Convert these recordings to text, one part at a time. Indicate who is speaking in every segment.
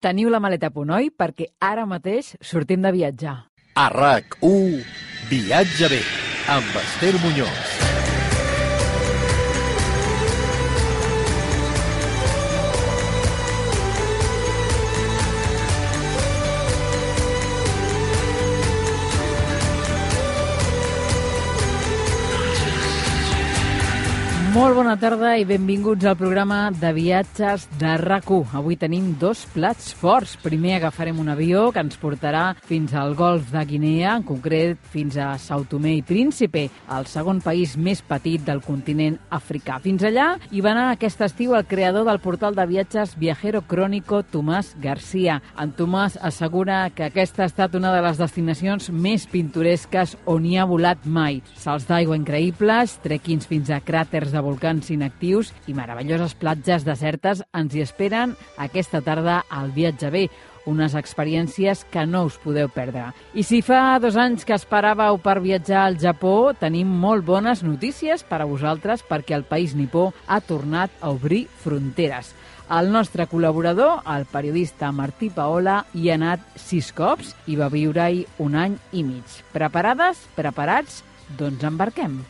Speaker 1: Teniu la maleta a punt, oi? Perquè ara mateix sortim de viatjar.
Speaker 2: A RAC1, Viatge bé, amb Esther Muñoz.
Speaker 1: Molt bona tarda i benvinguts al programa de viatges de rac Avui tenim dos plats forts. Primer agafarem un avió que ens portarà fins al golf de Guinea, en concret fins a Sao Tomé i Príncipe, el segon país més petit del continent africà. Fins allà hi va anar aquest estiu el creador del portal de viatges Viajero Crónico, Tomàs Garcia. En Tomàs assegura que aquesta ha estat una de les destinacions més pintoresques on hi ha volat mai. Salts d'aigua increïbles, trequins fins a cràters de de volcans inactius i meravelloses platges desertes ens hi esperen aquesta tarda al Viatge B, unes experiències que no us podeu perdre. I si fa dos anys que esperàveu per viatjar al Japó, tenim molt bones notícies per a vosaltres perquè el país nipó ha tornat a obrir fronteres. El nostre col·laborador, el periodista Martí Paola, hi ha anat sis cops i va viure-hi un any i mig. Preparades? Preparats? Doncs embarquem.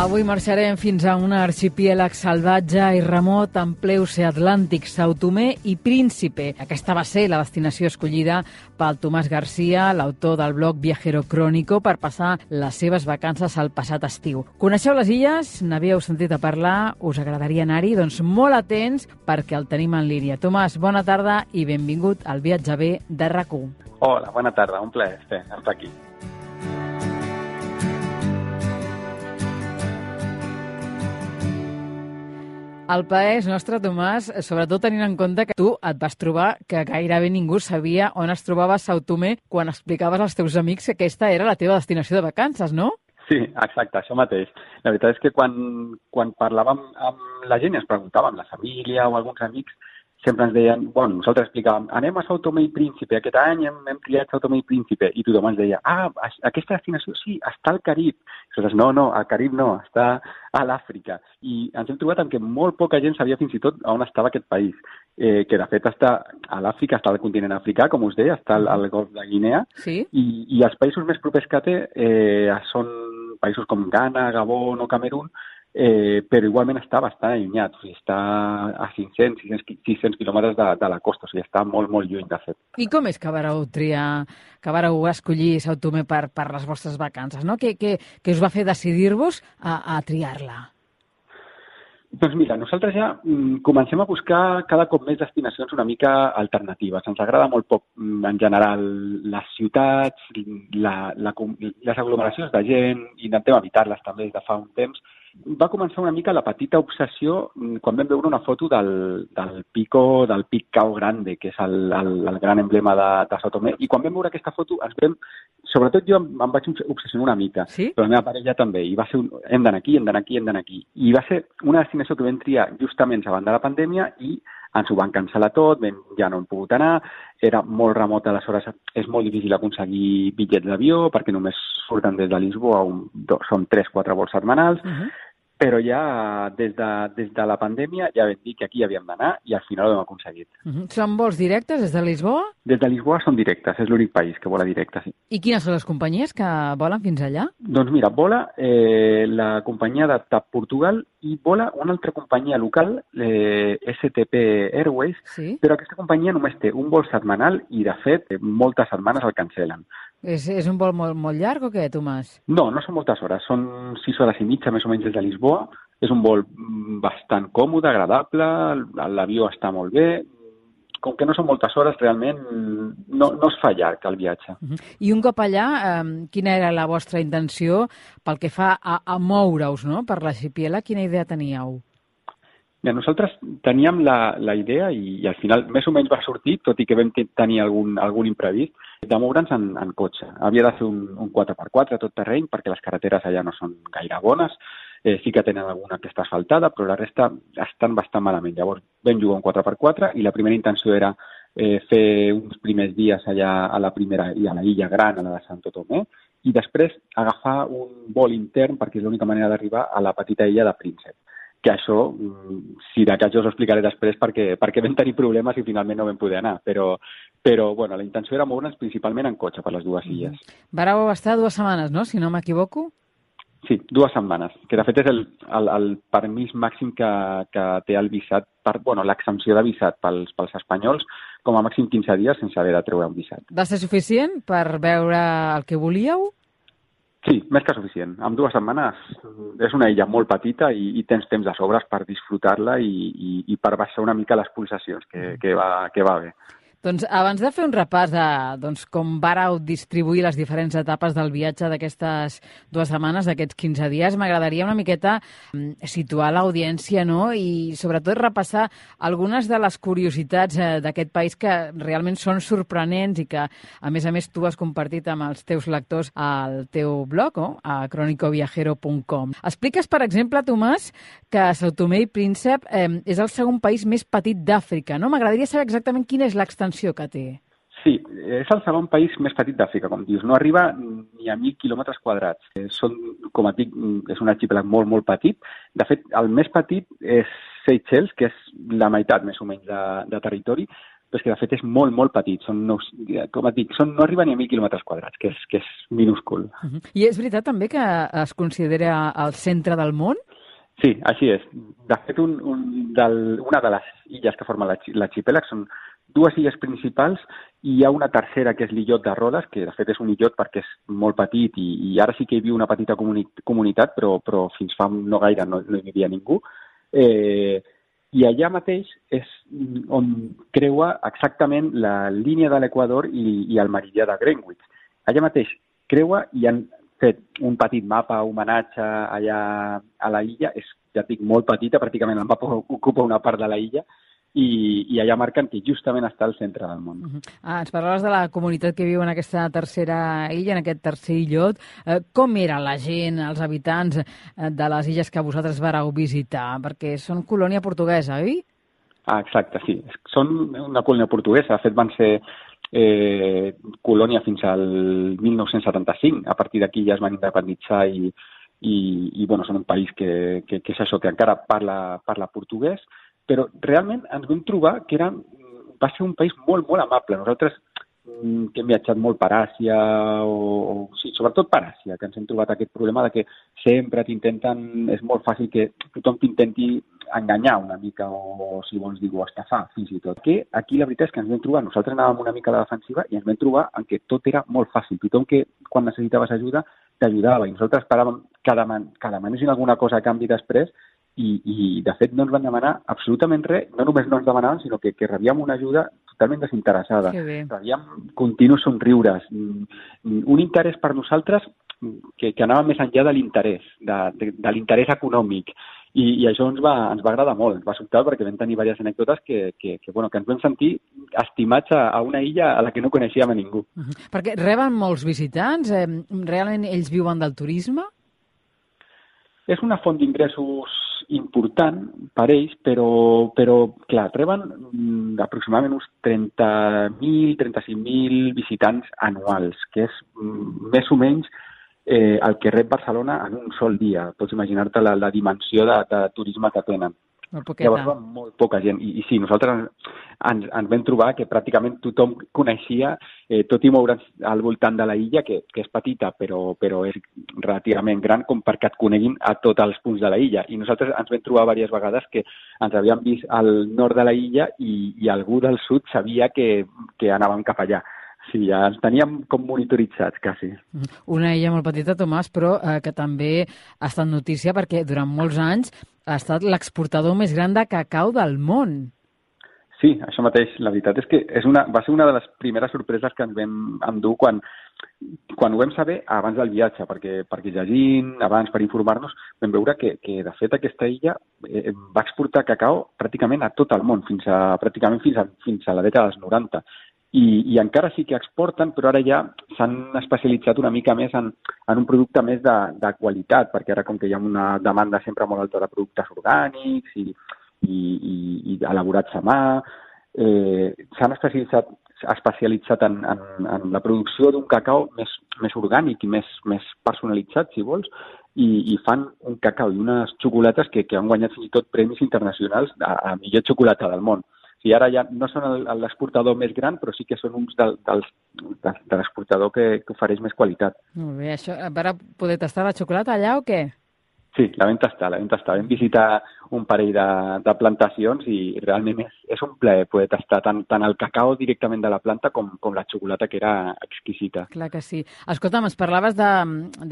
Speaker 1: Avui marxarem fins a un arxipièlag salvatge i remot en ple oceà Atlàntic, Sao Tomé i Príncipe. Aquesta va ser la destinació escollida pel Tomàs Garcia, l'autor del blog Viajero Crónico, per passar les seves vacances al passat estiu. Coneixeu les illes? N'havíeu sentit a parlar? Us agradaria anar-hi? Doncs molt atents perquè el tenim en línia. Tomàs, bona tarda i benvingut al viatge B de rac
Speaker 3: Hola, bona tarda, un plaer estar aquí.
Speaker 1: El paer és nostre, Tomàs, sobretot tenint en compte que tu et vas trobar que gairebé ningú sabia on es trobava Sao Tomé quan explicaves als teus amics que aquesta era la teva destinació de vacances, no?
Speaker 3: Sí, exacte, això mateix. La veritat és que quan, quan parlàvem amb la gent i ens preguntàvem, la família o alguns amics, sempre ens deien, bueno, nosaltres explicàvem, anem a Sao Tomé i Príncipe, aquest any hem, hem triat Sao Tomé i Príncipe, i tothom ens deia, ah, aquesta destinació sí, està al Carib. I nosaltres, no, no, al Carib no, està a l'Àfrica. I ens hem trobat amb que molt poca gent sabia fins i tot on estava aquest país, eh, que de fet està a l'Àfrica, està al continent africà, com us deia, està al, al golf de Guinea,
Speaker 1: sí?
Speaker 3: i, i els països més propers que té eh, són països com Ghana, Gabon o Camerún, eh, però igualment està bastant allunyat, o sigui, està a 500, 600, 600 quilòmetres de, de la costa, o sigui, està molt, molt lluny, de fet.
Speaker 1: I com és que vareu triar, que vareu escollir Sao Tomé per, per les vostres vacances, no? Què, què, què us va fer decidir-vos a, a triar-la?
Speaker 3: Doncs mira, nosaltres ja mm, comencem a buscar cada cop més destinacions una mica alternatives. Ens agrada molt poc, mm, en general, les ciutats, la, la, les aglomeracions de gent, intentem evitar-les també des de fa un temps, va començar una mica la petita obsessió mm, quan vam veure una foto del, del pico, del pic Cao Grande, que és el, el, el gran emblema de, de Sao Tomé, i quan vam veure aquesta foto ens vam, sobretot jo em, em vaig obsessionar una mica,
Speaker 1: sí?
Speaker 3: però la meva parella també, i va ser un, hem d'anar aquí, hem d'anar aquí, hem d'anar aquí, i va ser una destinació que vam triar justament abans de la pandèmia i ens ho van cancel·lar tot, ben, ja no hem pogut anar, era molt remot, aleshores és molt difícil aconseguir bitllets d'avió perquè només surten des de Lisboa, un, dos, són 3-4 vols setmanals, uh -huh però ja des de, des de la pandèmia ja vam dir que aquí havíem d'anar i al final ho hem aconseguit.
Speaker 1: Uh -huh. Són vols directes des de Lisboa?
Speaker 3: Des de Lisboa són directes, és l'únic país que vola directe, sí.
Speaker 1: I quines són les companyies que volen fins allà?
Speaker 3: Doncs mira, vola eh, la companyia de TAP Portugal i vola una altra companyia local, eh, STP Airways,
Speaker 1: sí?
Speaker 3: però aquesta companyia només té un vol setmanal i, de fet, moltes setmanes el cancelen.
Speaker 1: És, és un vol molt, molt llarg o què, Tomàs?
Speaker 3: No, no són moltes hores, són sis hores i mitja més o menys des de Lisboa. És un vol bastant còmode, agradable, l'avió està molt bé, com que no són moltes hores, realment no, no es fa llarg el viatge. Uh
Speaker 1: -huh. I un cop allà, eh, quina era la vostra intenció pel que fa a, a moure-us no? per l'arxipiela? Quina idea teníeu?
Speaker 3: Mira, nosaltres teníem la, la idea, i, i al final més o menys va sortir, tot i que vam tenir algun, algun imprevist, de moure'ns en, en cotxe. Havia de ser un, un 4x4 tot terreny perquè les carreteres allà no són gaire bones eh, sí que tenen alguna que està asfaltada, però la resta estan bastant malament. Llavors vam jugar un 4x4 i la primera intenció era eh, fer uns primers dies allà a la primera i a la illa gran, a la de Santo Tomé, i després agafar un vol intern, perquè és l'única manera d'arribar a la petita illa de Príncep que això, mm, si de cas jo us ho explicaré després perquè, perquè vam tenir problemes i finalment no vam poder anar, però, però bueno, la intenció era moure'ns principalment en cotxe per les dues mm-hmm. illes.
Speaker 1: Vareu estar dues setmanes, no?, si no m'equivoco?
Speaker 3: Sí, dues setmanes, que de fet és el, el, el permís màxim que, que té el visat, per, bueno, l'exempció de visat pels, pels espanyols, com a màxim 15 dies sense haver de treure un visat.
Speaker 1: Va ser suficient per veure el que volíeu?
Speaker 3: Sí, més que suficient. En dues setmanes és una illa molt petita i, i tens temps de sobres per disfrutar-la i, i, i per baixar una mica les pulsacions, que, que, va, que va bé.
Speaker 1: Doncs abans de fer un repàs de doncs, com vareu distribuir les diferents etapes del viatge d'aquestes dues setmanes, d'aquests 15 dies, m'agradaria una miqueta mm, situar l'audiència no? i sobretot repassar algunes de les curiositats eh, d'aquest país que realment són sorprenents i que, a més a més, tu has compartit amb els teus lectors al teu blog, no? a cronicoviajero.com. Expliques, per exemple, Tomàs, que Sao Tomé i Príncep eh, és el segon país més petit d'Àfrica. No? M'agradaria saber exactament quina és l'extensió extensió que té.
Speaker 3: Sí, és el segon país més petit d'Àfrica, com dius. No arriba ni a 1.000 quilòmetres quadrats. Eh, són, com et dic, és un arxipelag molt, molt petit. De fet, el més petit és Seychelles, que és la meitat més o menys de, de territori, però és que de fet és molt, molt petit. Són, no, com et dic, són, no arriba ni a 1.000 quilòmetres quadrats, que és, que és minúscul.
Speaker 1: Uh -huh. I és veritat també que es considera el centre del món?
Speaker 3: Sí, així és. De fet, un, un del, una de les illes que formen l'arxipèlag són dues illes principals i hi ha una tercera que és l'illot de Rodes, que de fet és un illot perquè és molt petit i, i ara sí que hi viu una petita comuni comunitat, però, però fins fa no gaire no, no hi vivia ningú. Eh, I allà mateix és on creua exactament la línia de l'Equador i, i el meridià de Greenwich. Allà mateix creua i han fet un petit mapa, homenatge allà a la illa, és, ja dic, molt petita, pràcticament el mapa ocupa una part de la illa, i, i allà marquen que justament està al centre del món. Uh
Speaker 1: -huh. ah, ens parlaves de la comunitat que viu en aquesta tercera illa, en aquest tercer illot. Eh, com era la gent, els habitants eh, de les illes que vosaltres vareu visitar? Perquè són colònia portuguesa, oi?
Speaker 3: Ah, exacte, sí. Són una colònia portuguesa. De fet, van ser eh, colònia fins al 1975. A partir d'aquí ja es van independitzar i, i, i bueno, són un país que, que, que és això, que encara parla, parla portuguès, però realment ens vam trobar que era, va ser un país molt, molt amable. Nosaltres mm, que hem viatjat molt per Àsia, o, o sí, sobretot per Àsia, que ens hem trobat aquest problema de que sempre t'intenten, és molt fàcil que tothom t'intenti enganyar una mica o, si vols dir, o estafar, fins i tot. Que aquí la veritat és que ens vam trobar, nosaltres anàvem una mica a la defensiva i ens vam trobar en què tot era molt fàcil. Tothom que quan necessitaves ajuda t'ajudava i nosaltres deman que demanessin alguna cosa a canvi després i, i de fet no ens van demanar absolutament res, no només no ens demanaven, sinó que, que rebíem una ajuda totalment desinteressada. Rebíem continus somriures, mm, un interès per nosaltres que, que anava més enllà de l'interès, de, de, de l'interès econòmic. I, I això ens va, ens va agradar molt, ens va sobtar perquè vam tenir diverses anècdotes que, que, que, bueno, que ens vam sentir estimats a, a una illa a la que no coneixíem a ningú. Uh
Speaker 1: -huh. Perquè reben molts visitants, eh, realment ells viuen del turisme?
Speaker 3: És una font d'ingressos important per ells, però, però clar, reben mm, aproximadament uns 30.000, 35.000 visitants anuals, que és mm, més o menys eh, el que rep Barcelona en un sol dia. Pots imaginar-te la, la dimensió de, de turisme que tenen.
Speaker 1: Molt poqueta.
Speaker 3: Llavors va molt poca gent. I, i sí, nosaltres ens, ens vam trobar que pràcticament tothom coneixia, eh, tot i moure's al voltant de la illa, que, que és petita, però, però és relativament gran com perquè et coneguin a tots els punts de la illa. I nosaltres ens vam trobar diverses vegades que ens havíem vist al nord de la illa i, i algú del sud sabia que, que anàvem cap allà. Sí, ja ens teníem com monitoritzats, quasi.
Speaker 1: Una illa molt petita, Tomàs, però eh, que també ha estat notícia perquè durant molts anys ha estat l'exportador més gran de cacau del món.
Speaker 3: Sí, això mateix. La veritat és que és una, va ser una de les primeres sorpreses que ens vam endur quan, quan ho vam saber abans del viatge, perquè, perquè llegint, abans per informar-nos, vam veure que, que de fet aquesta illa eh, va exportar cacau pràcticament a tot el món, fins a, pràcticament fins a, fins a la dècada dels 90 i, i encara sí que exporten, però ara ja s'han especialitzat una mica més en, en un producte més de, de qualitat, perquè ara com que hi ha una demanda sempre molt alta de productes orgànics i, i, i, i elaborats a mà, eh, s'han especialitzat, especialitzat en, en, en la producció d'un cacau més, més orgànic i més, més personalitzat, si vols, i, i fan un cacau i unes xocolates que, que han guanyat fins i tot premis internacionals a, a millor xocolata del món. Sigui, ara ja no són l'exportador més gran, però sí que són uns de, dels, de, de l'exportador que, que ofereix més qualitat.
Speaker 1: Molt bé, això, per poder tastar la xocolata allà o què?
Speaker 3: Sí, la venda està, la venda està. Vam visitar un parell de, de plantacions i realment és, és un plaer poder tastar tant, tant el cacau directament de la planta com, com la xocolata, que era exquisita.
Speaker 1: Clar que sí. Escolta'm, ens parlaves de,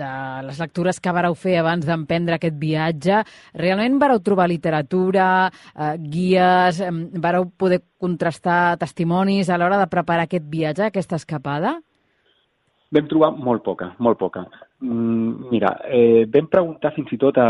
Speaker 1: de les lectures que vareu fer abans d'emprendre aquest viatge. Realment vareu trobar literatura, eh, guies, eh, vareu poder contrastar testimonis a l'hora de preparar aquest viatge, aquesta escapada?
Speaker 3: Vam trobar molt poca, molt poca. Mm, mira, eh, vam preguntar fins i tot a,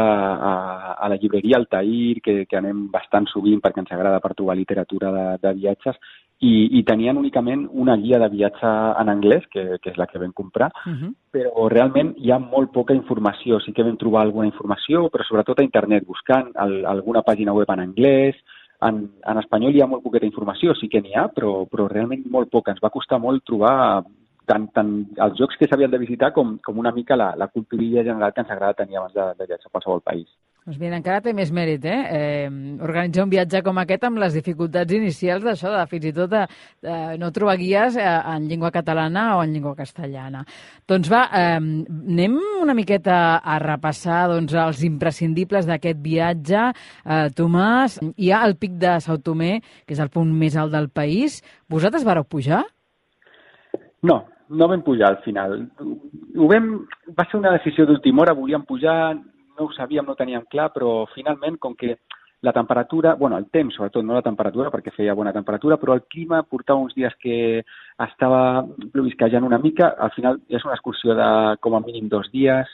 Speaker 3: a, a la llibreria Altair, que, que anem bastant sovint perquè ens agrada per trobar literatura de, de viatges, i, i tenien únicament una guia de viatge en anglès, que, que és la que vam comprar, uh -huh. però realment hi ha molt poca informació. Sí que vam trobar alguna informació, però sobretot a internet, buscant el, alguna pàgina web en anglès, en, en espanyol hi ha molt poqueta informació, sí que n'hi ha, però, però realment molt poca. Ens va costar molt trobar tant, tant els jocs que s'havien de visitar com, com una mica la, la culturilla general que ens agrada tenir abans de, de viatjar a qualsevol país.
Speaker 1: Doncs mira, encara té més mèrit, eh? eh? Organitzar un viatge com aquest amb les dificultats inicials d'això, de fins i tot de, de no trobar guies eh, en llengua catalana o en llengua castellana. Doncs va, eh, anem una miqueta a repassar doncs, els imprescindibles d'aquest viatge. Eh, Tomàs, hi ha el pic de Sau Tomé, que és el punt més alt del país. Vosaltres vareu pujar?
Speaker 3: No, no vam pujar al final. Ho vam, va ser una decisió d'última hora, volíem pujar, no ho sabíem, no ho teníem clar, però finalment, com que la temperatura, bueno, el temps, sobretot, no la temperatura, perquè feia bona temperatura, però el clima portava uns dies que estava plovisquejant una mica. Al final és una excursió de com a mínim dos dies,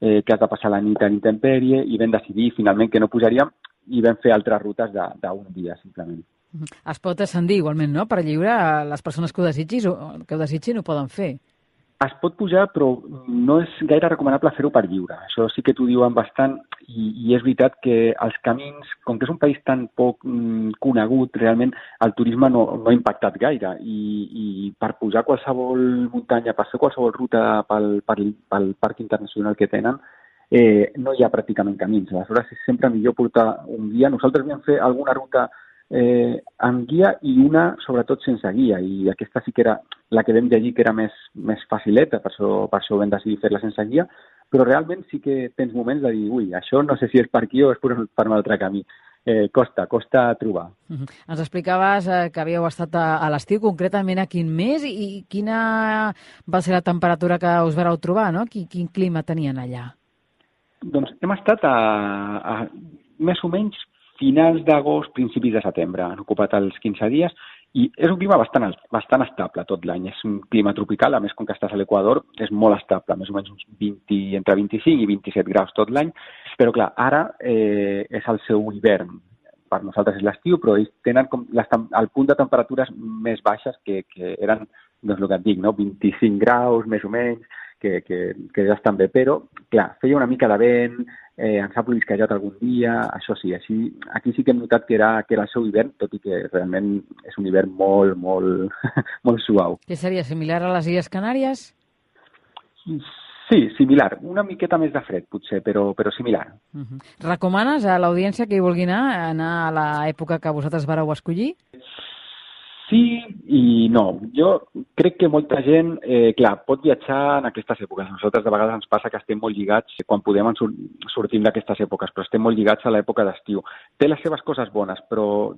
Speaker 3: eh, que has de passar la nit en intempèrie, i vam decidir finalment que no pujaríem i vam fer altres rutes d'un dia, simplement.
Speaker 1: Es pot ascendir igualment, no?, per lliure, les persones que ho, desitgis, que ho desitgin ho poden fer.
Speaker 3: Es pot pujar, però no és gaire recomanable fer-ho per lliure. Això sí que t'ho diuen bastant i, i és veritat que els camins, com que és un país tan poc mm, conegut, realment el turisme no, no ha impactat gaire i, i per pujar qualsevol muntanya, per fer qualsevol ruta pel, pel, pel parc internacional que tenen, eh, no hi ha pràcticament camins. Aleshores és sempre millor portar un guia. Nosaltres vam fer alguna ruta eh, amb guia i una, sobretot, sense guia. I aquesta sí que era la que vam llegir que era més, més facileta, per això, per això vam decidir fer-la sense guia, però realment sí que tens moments de dir, ui, això no sé si és per aquí o és per, un altre camí. Eh, costa, costa trobar.
Speaker 1: Uh -huh. Ens explicaves eh, que havíeu estat a, a l'estiu, concretament a quin mes, i, i quina va ser la temperatura que us vareu trobar, no? Quin, quin clima tenien allà?
Speaker 3: Doncs hem estat a, a més o menys finals d'agost, principis de setembre. Han ocupat els 15 dies i és un clima bastant, bastant estable tot l'any. És un clima tropical, a més, com que estàs a l'Equador, és molt estable, més o menys uns 20, entre 25 i 27 graus tot l'any. Però, clar, ara eh, és el seu hivern. Per nosaltres és l'estiu, però ells tenen com les, el punt de temperatures més baixes que, que eren, doncs el que et dic, no? 25 graus, més o menys, que, que, que ja estan bé, però, clar, feia una mica de vent, eh, ens ha plovisquejat algun dia, això sí, així, aquí sí que hem notat que era, que era el seu hivern, tot i que realment és un hivern molt, molt, molt suau.
Speaker 1: Què seria, similar a les Illes Canàries?
Speaker 3: Sí, similar. Una miqueta més de fred, potser, però, però similar.
Speaker 1: Uh -huh. Recomanes a l'audiència que hi vulgui anar, anar a l'època que vosaltres vareu escollir?
Speaker 3: Sí i no. Jo crec que molta gent, eh, clar, pot viatjar en aquestes èpoques. Nosaltres de vegades ens passa que estem molt lligats, quan podem sur sortim d'aquestes èpoques, però estem molt lligats a l'època d'estiu. Té les seves coses bones, però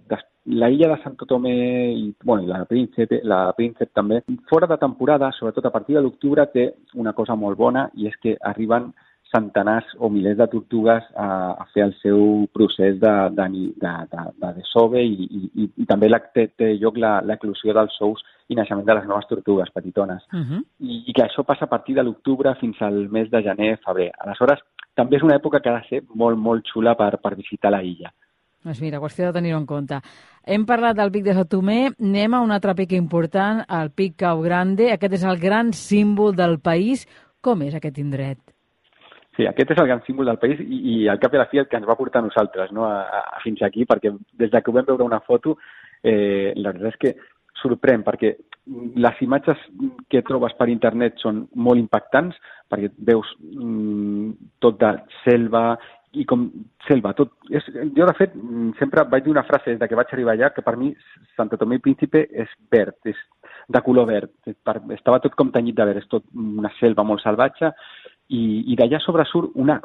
Speaker 3: la illa de Santo Tomé i, bueno, la Príncep, la Príncep també, fora de temporada, sobretot a partir de l'octubre, té una cosa molt bona i és que arriben centenars o milers de tortugues a, a fer el seu procés de, de, de, de, de desove i, i, i també la, té, té lloc l'eclusió dels sous i naixement de les noves tortugues petitones. Uh -huh. I, I que això passa a partir de l'octubre fins al mes de gener, febrer. Aleshores, també és una època que ha de ser molt, molt xula per, per visitar la illa.
Speaker 1: Doncs mira, qüestió de tenir-ho en compte. Hem parlat del pic de Sotomé, anem a un altre pic important, el pic Cau Grande. Aquest és el gran símbol del país. Com és aquest indret?
Speaker 3: Sí, aquest és el gran símbol del país i, i al cap i a la fi el que ens va portar a nosaltres no? a, a, fins aquí, perquè des de que vam veure una foto, eh, la veritat és que sorprèn, perquè les imatges que trobes per internet són molt impactants, perquè veus mm, tot de selva i com selva, tot... És, jo, de fet, sempre vaig dir una frase des de que vaig arribar allà, que per mi Santo Tomé i Príncipe és verd, és de color verd. Per, estava tot com tenyit de verd, és tot una selva molt salvatge, i, i d'allà sobresurt una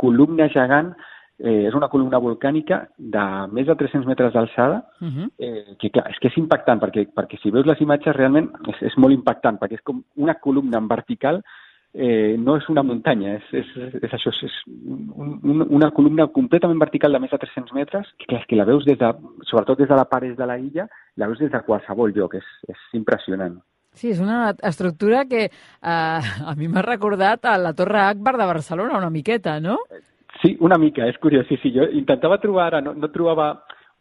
Speaker 3: columna gegant eh, és una columna volcànica de més de 300 metres d'alçada, uh -huh. eh, que clar, és que és impactant, perquè, perquè si veus les imatges realment és, és molt impactant, perquè és com una columna en vertical eh, no és una muntanya, és, és, és això, és un, un, una columna completament vertical de més de 300 metres, que, clar, que la veus des de, sobretot des de la part de la illa, la veus des de qualsevol lloc, és, és impressionant.
Speaker 1: Sí, és una estructura que eh, a mi m'ha recordat a la Torre Akbar de Barcelona una miqueta, no?
Speaker 3: Sí, una mica, és curiós. Sí, sí, jo intentava trobar ara, no, no trobava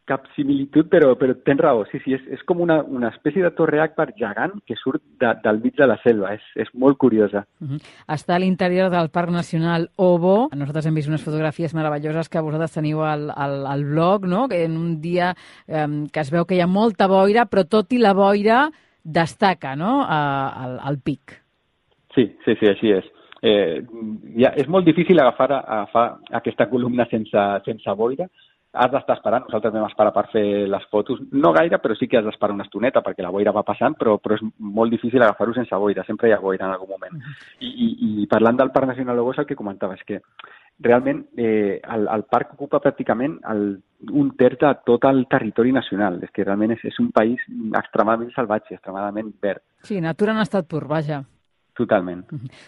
Speaker 3: cap similitud, però, però tens raó. Sí, sí, és, és com una, una espècie de torre Akbar gegant que surt de, del mig de la selva. És, és molt curiosa.
Speaker 1: Uh -huh. Està a l'interior del Parc Nacional Obo. Nosaltres hem vist unes fotografies meravelloses que vosaltres teniu al, al, al blog, no? que en un dia eh, que es veu que hi ha molta boira, però tot i la boira destaca no? a, al, al pic.
Speaker 3: Sí, sí, sí, així és. Eh, ja, és molt difícil agafar, agafar aquesta columna sense, sense boira, has d'estar esperant, nosaltres vam esperar per fer les fotos, no gaire, però sí que has d'esperar una estoneta perquè la boira va passant, però, però és molt difícil agafar-ho sense boira, sempre hi ha boira en algun moment. I, i, i parlant del Parc Nacional Lobos, el que comentava és que realment eh, el, el parc ocupa pràcticament el, un terç de tot el territori nacional. És que realment és, és un país extremadament salvatge, extremadament verd.
Speaker 1: Sí, natura en estat pur, vaja.
Speaker 3: Totalment.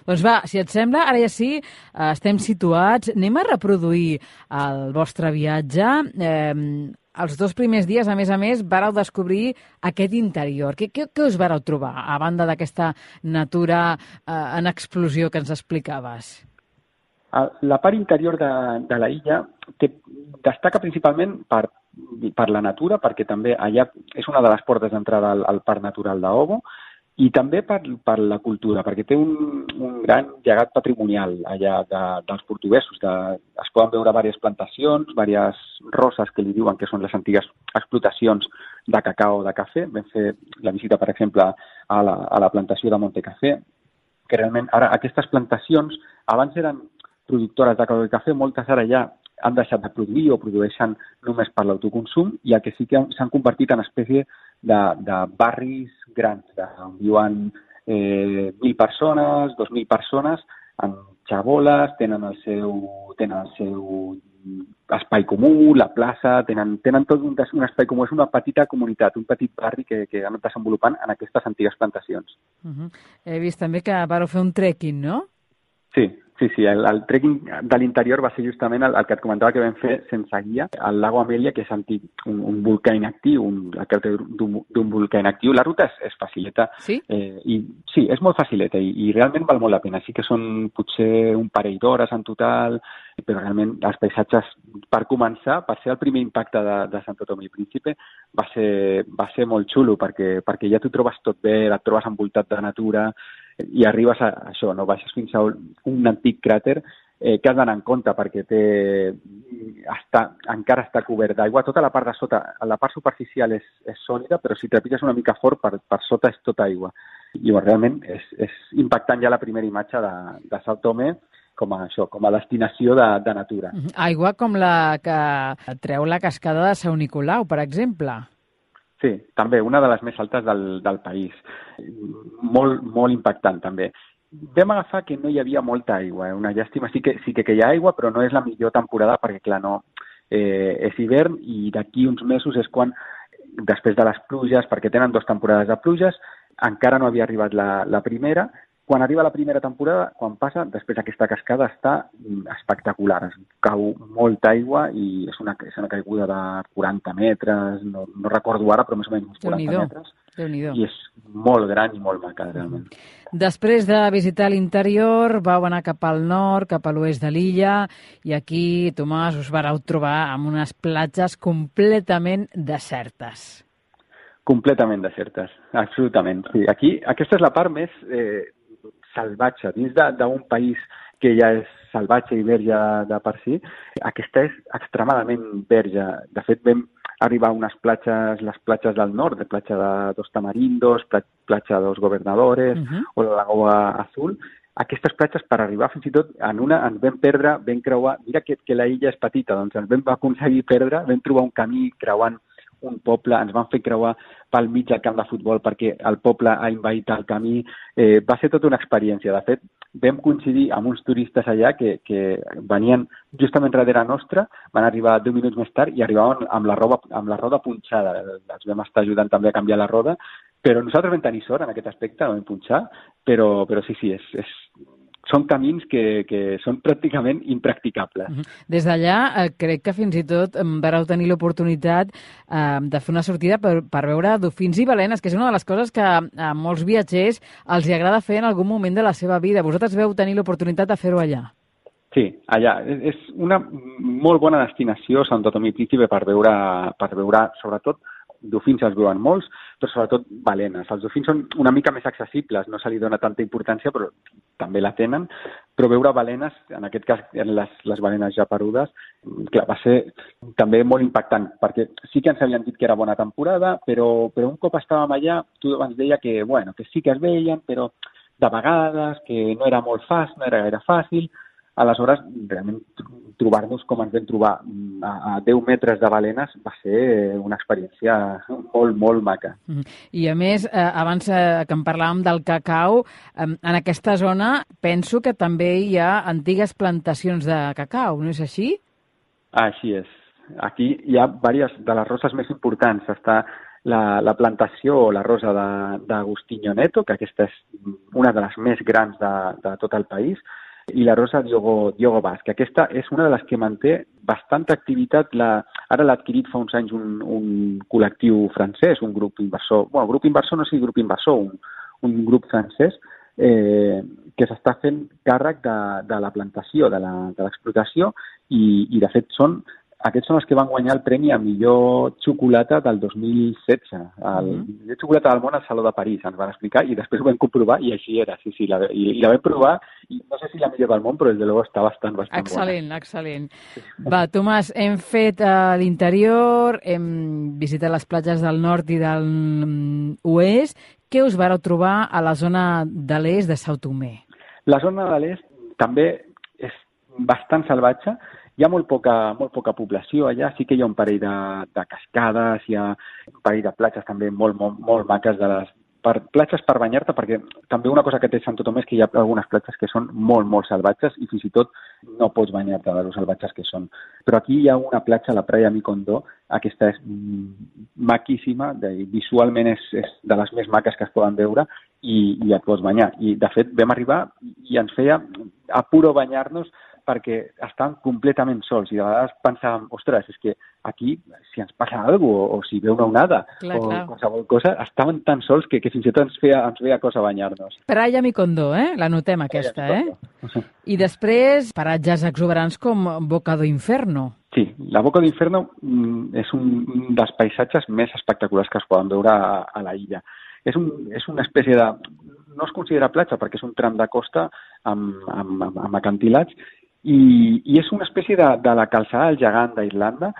Speaker 1: Doncs va, si et sembla, ara ja sí, eh, estem situats. Anem a reproduir el vostre viatge. Eh, els dos primers dies, a més a més, vareu descobrir aquest interior. Què, què, què us vareu trobar, a banda d'aquesta natura eh, en explosió que ens explicaves?
Speaker 3: La part interior de, de la illa té, destaca principalment per, per la natura, perquè també allà és una de les portes d'entrada al, al Parc Natural d'Obo, i també per, per la cultura, perquè té un, un gran llegat patrimonial allà de, dels portuguesos. De, es poden veure diverses plantacions, diverses roses que li diuen que són les antigues explotacions de cacau o de cafè. Vam fer la visita, per exemple, a la, a la plantació de Montecafé, que realment ara aquestes plantacions abans eren productores de cacau i cafè, moltes ara ja han deixat de produir o produeixen només per l'autoconsum i el que sí que s'han convertit en espècie de, de barris grans, de, on viuen eh, mil persones, dos mil persones, en xaboles, tenen el seu, tenen el seu espai comú, la plaça, tenen, tenen tot un, un espai comú, és una petita comunitat, un petit barri que, que han desenvolupant en aquestes antigues plantacions.
Speaker 1: Uh -huh. He vist també que vareu fer un trekking, no?
Speaker 3: Sí, Sí, sí, el, el trekking de l'interior va ser justament el, el que et comentava que vam fer sense guia al lago Amèlia, que és antic, un, un volcà inactiu, un, d'un volcà inactiu. La ruta és, és facileta.
Speaker 1: Sí?
Speaker 3: Eh, i, sí, és molt facileta i, i realment val molt la pena. Sí que són potser un parell d'hores en total, però realment els paisatges, per començar, per ser el primer impacte de, de Santo Tomé i Príncipe, va ser, va ser molt xulo, perquè, perquè ja t'ho trobes tot bé, et trobes envoltat de natura, i arribes a, això, no? baixes fins a un, antic cràter eh, que has d'anar en compte perquè té, està, encara està cobert d'aigua. Tota la part de sota, la part superficial és, és sòlida, però si trepitges una mica fort, per, per sota és tota aigua. I bueno, realment és, és impactant ja la primera imatge de, de Sao Tome com a, això, com a destinació de, de natura.
Speaker 1: Aigua com la que treu la cascada de Sant Nicolau, per exemple.
Speaker 3: Sí, també, una de les més altes del, del país. Molt, molt impactant, també. Vam agafar que no hi havia molta aigua, eh? una llàstima. Sí que, sí que, que hi ha aigua, però no és la millor temporada perquè, clar, no, eh, és hivern i d'aquí uns mesos és quan, després de les pluges, perquè tenen dues temporades de pluges, encara no havia arribat la, la primera quan arriba la primera temporada, quan passa, després aquesta cascada està mm, espectacular. Es cau molta aigua i és una, és una caiguda de 40 metres, no, no recordo ara, però més o menys uns 40 metres. I és molt gran i molt maca, realment.
Speaker 1: Després de visitar l'interior, vau anar cap al nord, cap a l'oest de l'illa, i aquí, Tomàs, us vareu trobar amb unes platges completament desertes.
Speaker 3: Completament desertes, absolutament. Sí, aquí, aquesta és la part més eh, salvatge. Dins d'un país que ja és salvatge i verge de per si, aquesta és extremadament verge. De fet, vam arribar a unes platges, les platges del nord, de platja de Dos Tamarindos, platja dos Gobernadores uh -huh. o la Lagoa Azul, aquestes platges per arribar fins i tot en una ens vam perdre, vam creuar, mira que, que la illa és petita, doncs ens vam aconseguir perdre, vam trobar un camí creuant un poble, ens van fer creuar pel mig del camp de futbol perquè el poble ha invaït el camí. Eh, va ser tota una experiència. De fet, vam coincidir amb uns turistes allà que, que venien justament darrere nostra, van arribar 10 minuts més tard i arribaven amb la, roba, amb la roda punxada. Els vam estar ajudant també a canviar la roda, però nosaltres vam tenir sort en aquest aspecte, vam punxar, però, però sí, sí, és, és són camins que, que són pràcticament impracticables.
Speaker 1: Des d'allà, eh, crec que fins i tot vareu tenir l'oportunitat eh, de fer una sortida per, per veure dofins i balenes, que és una de les coses que a molts viatgers els hi agrada fer en algun moment de la seva vida. Vosaltres veu tenir l'oportunitat de fer-ho allà.
Speaker 3: Sí, allà. És una molt bona destinació, Sant Tomé i Príncipe, per veure, per veure sobretot dofins es veuen molts, però sobretot balenes. Els dofins són una mica més accessibles, no se li dona tanta importància, però també la tenen, però veure balenes, en aquest cas les, les balenes ja perudes, clar, va ser també molt impactant, perquè sí que ens havien dit que era bona temporada, però, però un cop estàvem allà, tu abans deia que, bueno, que sí que es veien, però de vegades, que no era molt fàcil, no era gaire fàcil, Aleshores, realment, trobar-nos com ens vam trobar mm, a, a 10 metres de balenes va ser una experiència molt, molt maca. Mm -hmm.
Speaker 1: I a més, eh, abans eh, que en parlàvem del cacau, eh, en aquesta zona penso que també hi ha antigues plantacions de cacau, no és així?
Speaker 3: Així és. Aquí hi ha diverses de les roses més importants. Està la, la plantació o la rosa d'Agustinho Neto, que aquesta és una de les més grans de, de tot el país, i la Rosa Diogo, Diogo Basc. Aquesta és una de les que manté bastanta activitat. La, ara l'ha adquirit fa uns anys un, un col·lectiu francès, un grup inversor, bueno, grup inversor no sigui grup inversor, un, un grup francès eh, que s'està fent càrrec de, de la plantació, de l'explotació, i, i de fet són aquests són els que van guanyar el premi a millor xocolata del 2016. El mm millor xocolata del món al Saló de París, ens van explicar, i després ho vam comprovar i així era, sí, sí, la, i, i la vam provar, i no sé si la millor del món, però des de luego està bastant, bastant
Speaker 1: excel·lent, bona. Excel·lent, excel·lent. Va, Tomàs, hem fet uh, l'interior, hem visitat les platges del nord i del um, oest. Què us vareu trobar a la zona de l'est de Sao Tomé?
Speaker 3: La zona de l'est també és bastant salvatge, hi ha molt poca, molt poca població allà, sí que hi ha un parell de, de cascades, hi ha un parell de platges també molt, molt, molt maques de les per, platges per banyar-te, perquè també una cosa que té Santo Tomé és que hi ha algunes platges que són molt, molt salvatges i fins i tot no pots banyar-te de los salvatges que són. Però aquí hi ha una platja, la Praia Micondó, aquesta és maquíssima, de, visualment és, és de les més maques que es poden veure i, i et pots banyar. I, de fet, vam arribar i ens feia a puro banyar-nos perquè estan completament sols i de vegades pensàvem, ostres, és que aquí si ens passa alguna cosa o, o si ve una onada clar, o clar. qualsevol cosa, estaven tan sols que, que fins i tot ens feia, ens feia cosa banyar-nos.
Speaker 1: Praia Micondó, eh? La notem aquesta, eh? I després paratges exuberants com Boca do Inferno.
Speaker 3: Sí, la Boca d'Inferno mm, és un dels paisatges més espectaculars que es poden veure a, a la illa. És, un, és una espècie de... No es considera platja perquè és un tram de costa amb, amb, amb acantilats i, i és una espècie de, de la calçada del gegant d'Irlanda,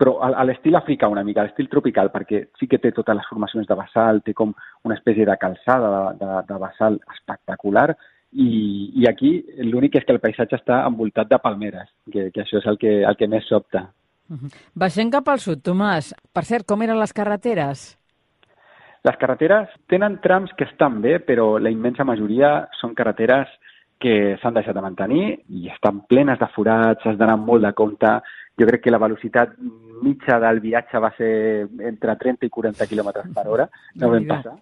Speaker 3: però a, a l'estil africà una mica, a l'estil tropical, perquè sí que té totes les formacions de basal, té com una espècie de calçada de, de, de basal espectacular, i, i aquí l'únic és que el paisatge està envoltat de palmeres, que, que això és el que, el que més sobta.
Speaker 1: Uh -huh. Baixem cap al sud, Tomàs. Per cert, com eren les carreteres?
Speaker 3: Les carreteres tenen trams que estan bé, però la immensa majoria són carreteres que s'han deixat de mantenir i estan plenes de forats, has d'anar molt de compte. Jo crec que la velocitat mitja del viatge va ser entre 30 i 40 km per hora, no vam passar.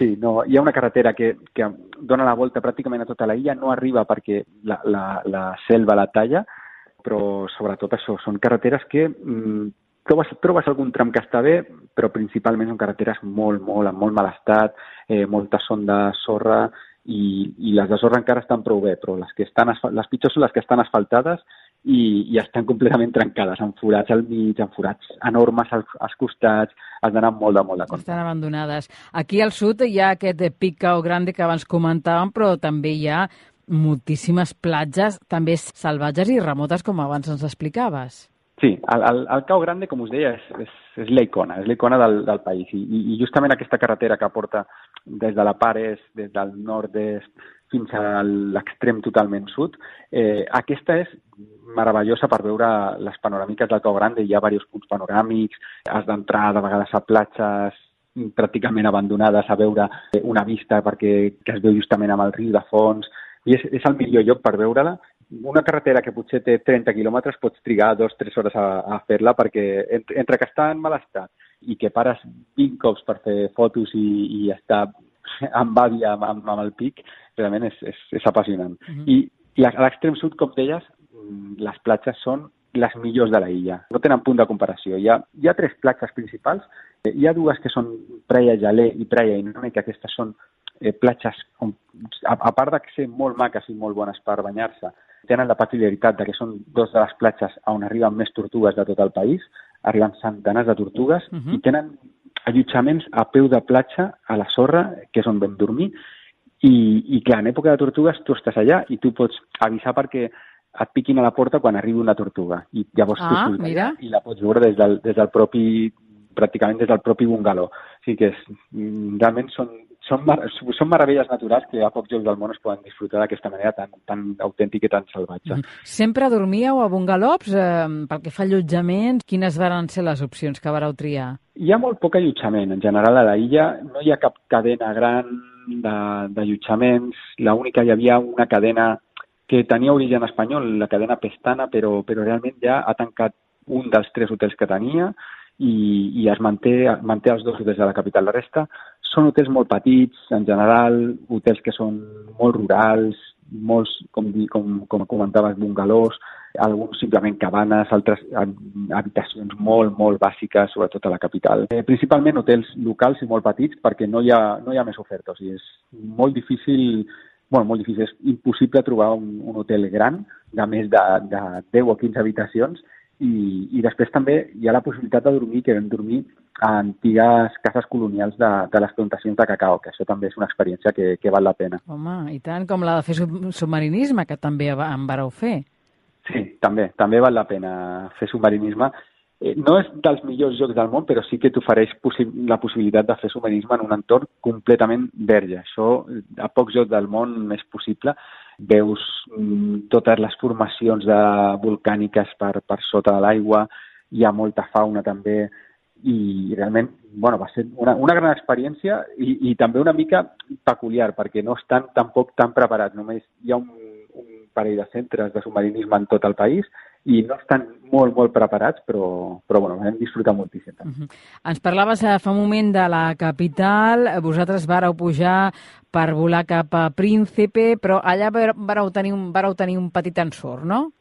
Speaker 3: Sí, no, hi ha una carretera que, que dona la volta pràcticament a tota la illa, no arriba perquè la, la, la selva la talla, però sobretot això, són carreteres que mm, trobes, trobes algun tram que està bé, però principalment són carreteres molt, molt, en molt mal estat, eh, molta son de sorra, i, i les de sorra encara estan prou bé, però les, que estan, les pitjors són les que estan asfaltades i, i estan completament trencades, amb forats al mig, amb forats enormes als, als costats, has d'anar molt de molt de compte.
Speaker 1: Estan abandonades. Aquí al sud hi ha aquest pic Cau Grande que abans comentàvem, però també hi ha moltíssimes platges, també salvatges i remotes, com abans ens explicaves.
Speaker 3: Sí, el, el, el Cau Grande, com us deia, és, és, és l'icona, és l'icona del, del país. I, I justament aquesta carretera que porta des de la Pares, des del nord-est fins a l'extrem totalment sud, eh, aquesta és meravellosa per veure les panoràmiques del Cau Grande. Hi ha diversos punts panoràmics, has d'entrar de vegades a platges pràcticament abandonades a veure una vista perquè que es veu justament amb el riu de fons, i és, és el millor lloc per veure-la una carretera que potser té 30 quilòmetres pots trigar dos o tres hores a, a fer-la perquè entre, entre que està en mal estat i que pares 20 cops per fer fotos i, i estar amb àvia amb, amb, amb el pic, realment és, és, és apassionant. Uh mhm. -huh. I, i a l'extrem sud, com deies, mm, les platges són les millors de la illa. No tenen punt de comparació. Hi ha, hi ha tres platges principals. Hi ha dues que són Praia Gelé i Praia Iname, que aquestes són eh, platges, on, a, a part de ser molt maques i molt bones per banyar-se, tenen la peculiaritat de que són dos de les platges on arriben més tortugues de tot el país, arriben centenars de tortugues, uh -huh. i tenen allotjaments a peu de platja a la sorra, que és on vam dormir, i, i que en època de tortugues tu estàs allà i tu pots avisar perquè et piquin a la porta quan arribi una tortuga. I llavors
Speaker 1: ah,
Speaker 3: tu
Speaker 1: mira.
Speaker 3: i la pots veure des del, des del propi pràcticament des del propi bungalow. O sigui que és, realment són són, mar són meravelles naturals que a pocs llocs del món es poden disfrutar d'aquesta manera tan, tan autèntica i tan salvatge. Mm
Speaker 1: -hmm. Sempre dormíeu a bungalows? Eh, pel que fa allotjament, quines van ser les opcions que vareu triar?
Speaker 3: Hi ha molt poc allotjament. En general, a la illa no hi ha cap cadena gran d'allotjaments. L'única hi havia una cadena que tenia origen espanyol, la cadena Pestana, però, però realment ja ha tancat un dels tres hotels que tenia i, i es manté, manté els dos hotels de la capital. La resta són hotels molt petits, en general, hotels que són molt rurals, molts, com, com, com comentaves, bungalows, alguns simplement cabanes, altres habitacions molt, molt bàsiques, sobretot a la capital. Eh, principalment hotels locals i molt petits perquè no hi ha, no hi ha més oferta. O sigui, és molt difícil, bueno, molt difícil, és impossible trobar un, un hotel gran de més de, de 10 o 15 habitacions i, i després també hi ha la possibilitat de dormir, que vam dormir a antigues cases colonials de, de les plantacions de cacau, que això també és una experiència que, que val la pena.
Speaker 1: Home, i tant, com la de fer submarinisme, que també en vareu fer.
Speaker 3: Sí, també, també val la pena fer submarinisme eh, no és dels millors jocs del món, però sí que t'ofereix possi la possibilitat de fer submarinisme en un entorn completament verge. Això a pocs jocs del món és possible. Veus mm, totes les formacions de volcàniques per, per sota de l'aigua, hi ha molta fauna també, i realment bueno, va ser una, una gran experiència i, i també una mica peculiar, perquè no estan tampoc tan preparats. Només hi ha un, un parell de centres de submarinisme en tot el país i no estan molt, molt preparats, però, però bueno, hem disfrutat moltíssim. Uh -huh.
Speaker 1: Ens parlaves eh, fa un moment de la capital, vosaltres vareu pujar per volar cap a Príncipe, però allà vareu tenir un, vareu tenir un petit ensort, no?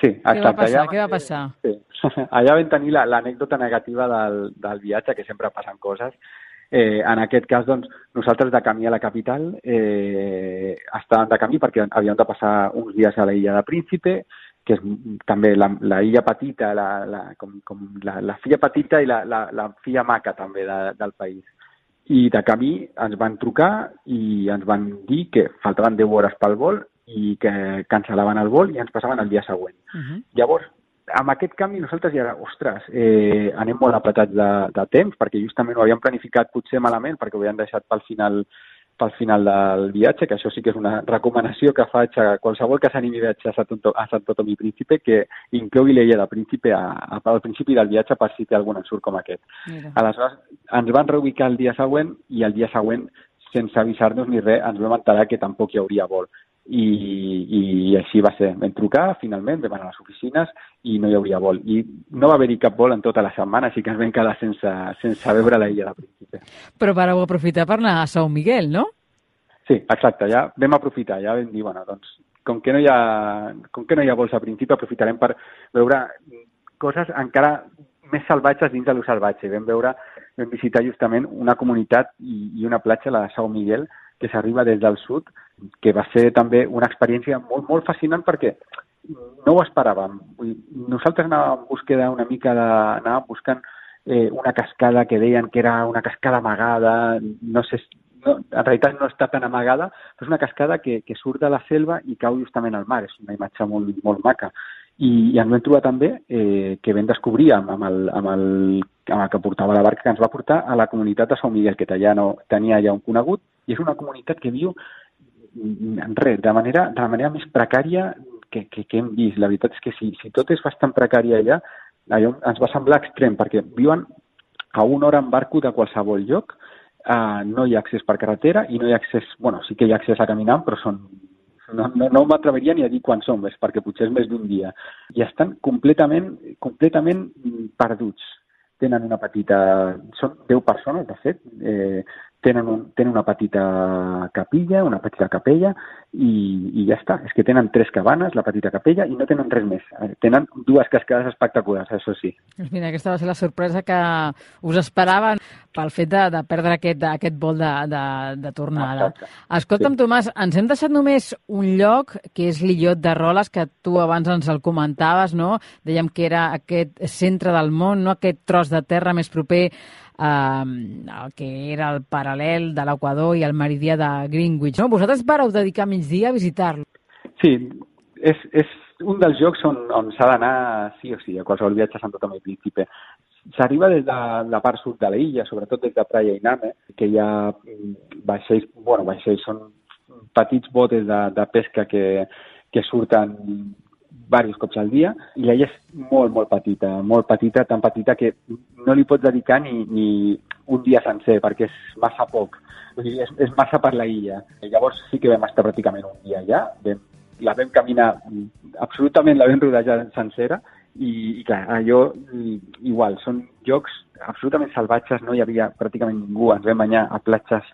Speaker 3: Sí, exacte.
Speaker 1: Què va passar? Allà, Què va passar?
Speaker 3: Sí. Allà vam tenir l'anècdota la, negativa del, del viatge, que sempre passen coses, Eh, en aquest cas, doncs, nosaltres de camí a la capital eh, estàvem de camí perquè havíem de passar uns dies a la illa de Príncipe, que és també la, la illa petita, la, la, com, com la, la filla petita i la, la, la filla maca també de, del país. I de camí ens van trucar i ens van dir que faltaven 10 hores pel vol i que cancel·laven el vol i ens passaven el dia següent. Uh -huh. Llavors, amb aquest canvi nosaltres ja ostres, eh, anem molt apretats de, de temps, perquè justament ho havíem planificat potser malament, perquè ho havíem deixat pel final pel final del viatge, que això sí que és una recomanació que faig a qualsevol que s'animi a viatjar a Sant, a Sant Tom i Príncipe, que inclogui l'illa de Príncipe a, a, al principi del viatge per si té algun ensurt com aquest. Mira. Aleshores, ens van reubicar el dia següent i el dia següent, sense avisar-nos ni res, ens vam enterar que tampoc hi hauria vol. I, i així va ser. Vam trucar, finalment, vam anar a les oficines i no hi hauria vol. I no va haver-hi cap vol en tota la setmana, així que ens vam quedar sense, sense veure la illa de Príncipe.
Speaker 1: Però vareu aprofitar per anar a São Miguel, no?
Speaker 3: Sí, exacte, ja vam aprofitar, ja vam dir, bueno, doncs, com que no hi ha, com que no hi ha vols a principi, aprofitarem per veure coses encara més salvatges dins de lo salvatge. Vam veure, vam visitar justament una comunitat i, i una platja, la de São Miguel, que s'arriba des del sud, que va ser també una experiència molt, molt fascinant perquè no ho esperàvem. Nosaltres anàvem en búsqueda una mica de... anàvem buscant eh, una cascada que deien que era una cascada amagada, no sé, no, en realitat no està tan amagada, però és una cascada que, que surt de la selva i cau justament al mar. És una imatge molt, molt maca. I, i ens vam trobar també eh, que vam descobrir amb, amb, el, amb, el, amb el que portava la barca que ens va portar a la comunitat de São Miguel, que tenia, no, tenia ja un conegut, i és una comunitat que viu mm, res, de manera, de la manera més precària que, que, que hem vist. La veritat és que si, si tot és bastant precari allà, allò ens va semblar extrem, perquè viuen a una hora en barco de qualsevol lloc, eh, no hi ha accés per carretera i no hi ha accés, bueno, sí que hi ha accés a caminant, però són no, no, no m'atreviria ni a dir quan som, és perquè potser és més d'un dia. I estan completament, completament perduts. Tenen una petita... Són 10 persones, de fet. Eh, tenen, un, tenen una petita capilla, una petita capella, i, i ja està. És que tenen tres cabanes, la petita capella, i no tenen res més. Eh, Tenen dues cascades espectaculars, això sí.
Speaker 1: Doncs mira, aquesta va ser la sorpresa que us esperaven pel fet de, de perdre aquest, aquest vol de, de, de tornada.
Speaker 3: Exacte.
Speaker 1: Escolta'm,
Speaker 3: Sí.
Speaker 1: Tomàs, ens hem deixat només un lloc, que és l'illot de Roles, que tu abans ens el comentaves, no? Dèiem que era aquest centre del món, no? aquest tros de terra més proper eh, el que era el paral·lel de l'Equador i el meridià de Greenwich. No? Vosaltres vareu dedicar migdia a visitar-lo.
Speaker 3: Sí, és, és un dels llocs on, on s'ha d'anar sí o sí, a qualsevol viatge a Santo Tomé i Príncipe. S'arriba des de la part sud de l'illa, sobretot des de Praia i Name, que hi ha mm, vaixells, bueno, vaixells són petits botes de, de pesca que, que surten diversos cops al dia i l'illa és molt, molt petita, molt petita, tan petita que no li pots dedicar ni, ni un dia sencer perquè és massa poc. Vull dir, és, és massa per la illa. I llavors sí que vam estar pràcticament un dia allà, vam, la vam caminar, absolutament la vam rodejar sencera i, i clar, allò igual, són llocs absolutament salvatges, no hi havia pràcticament ningú, ens vam banyar a platges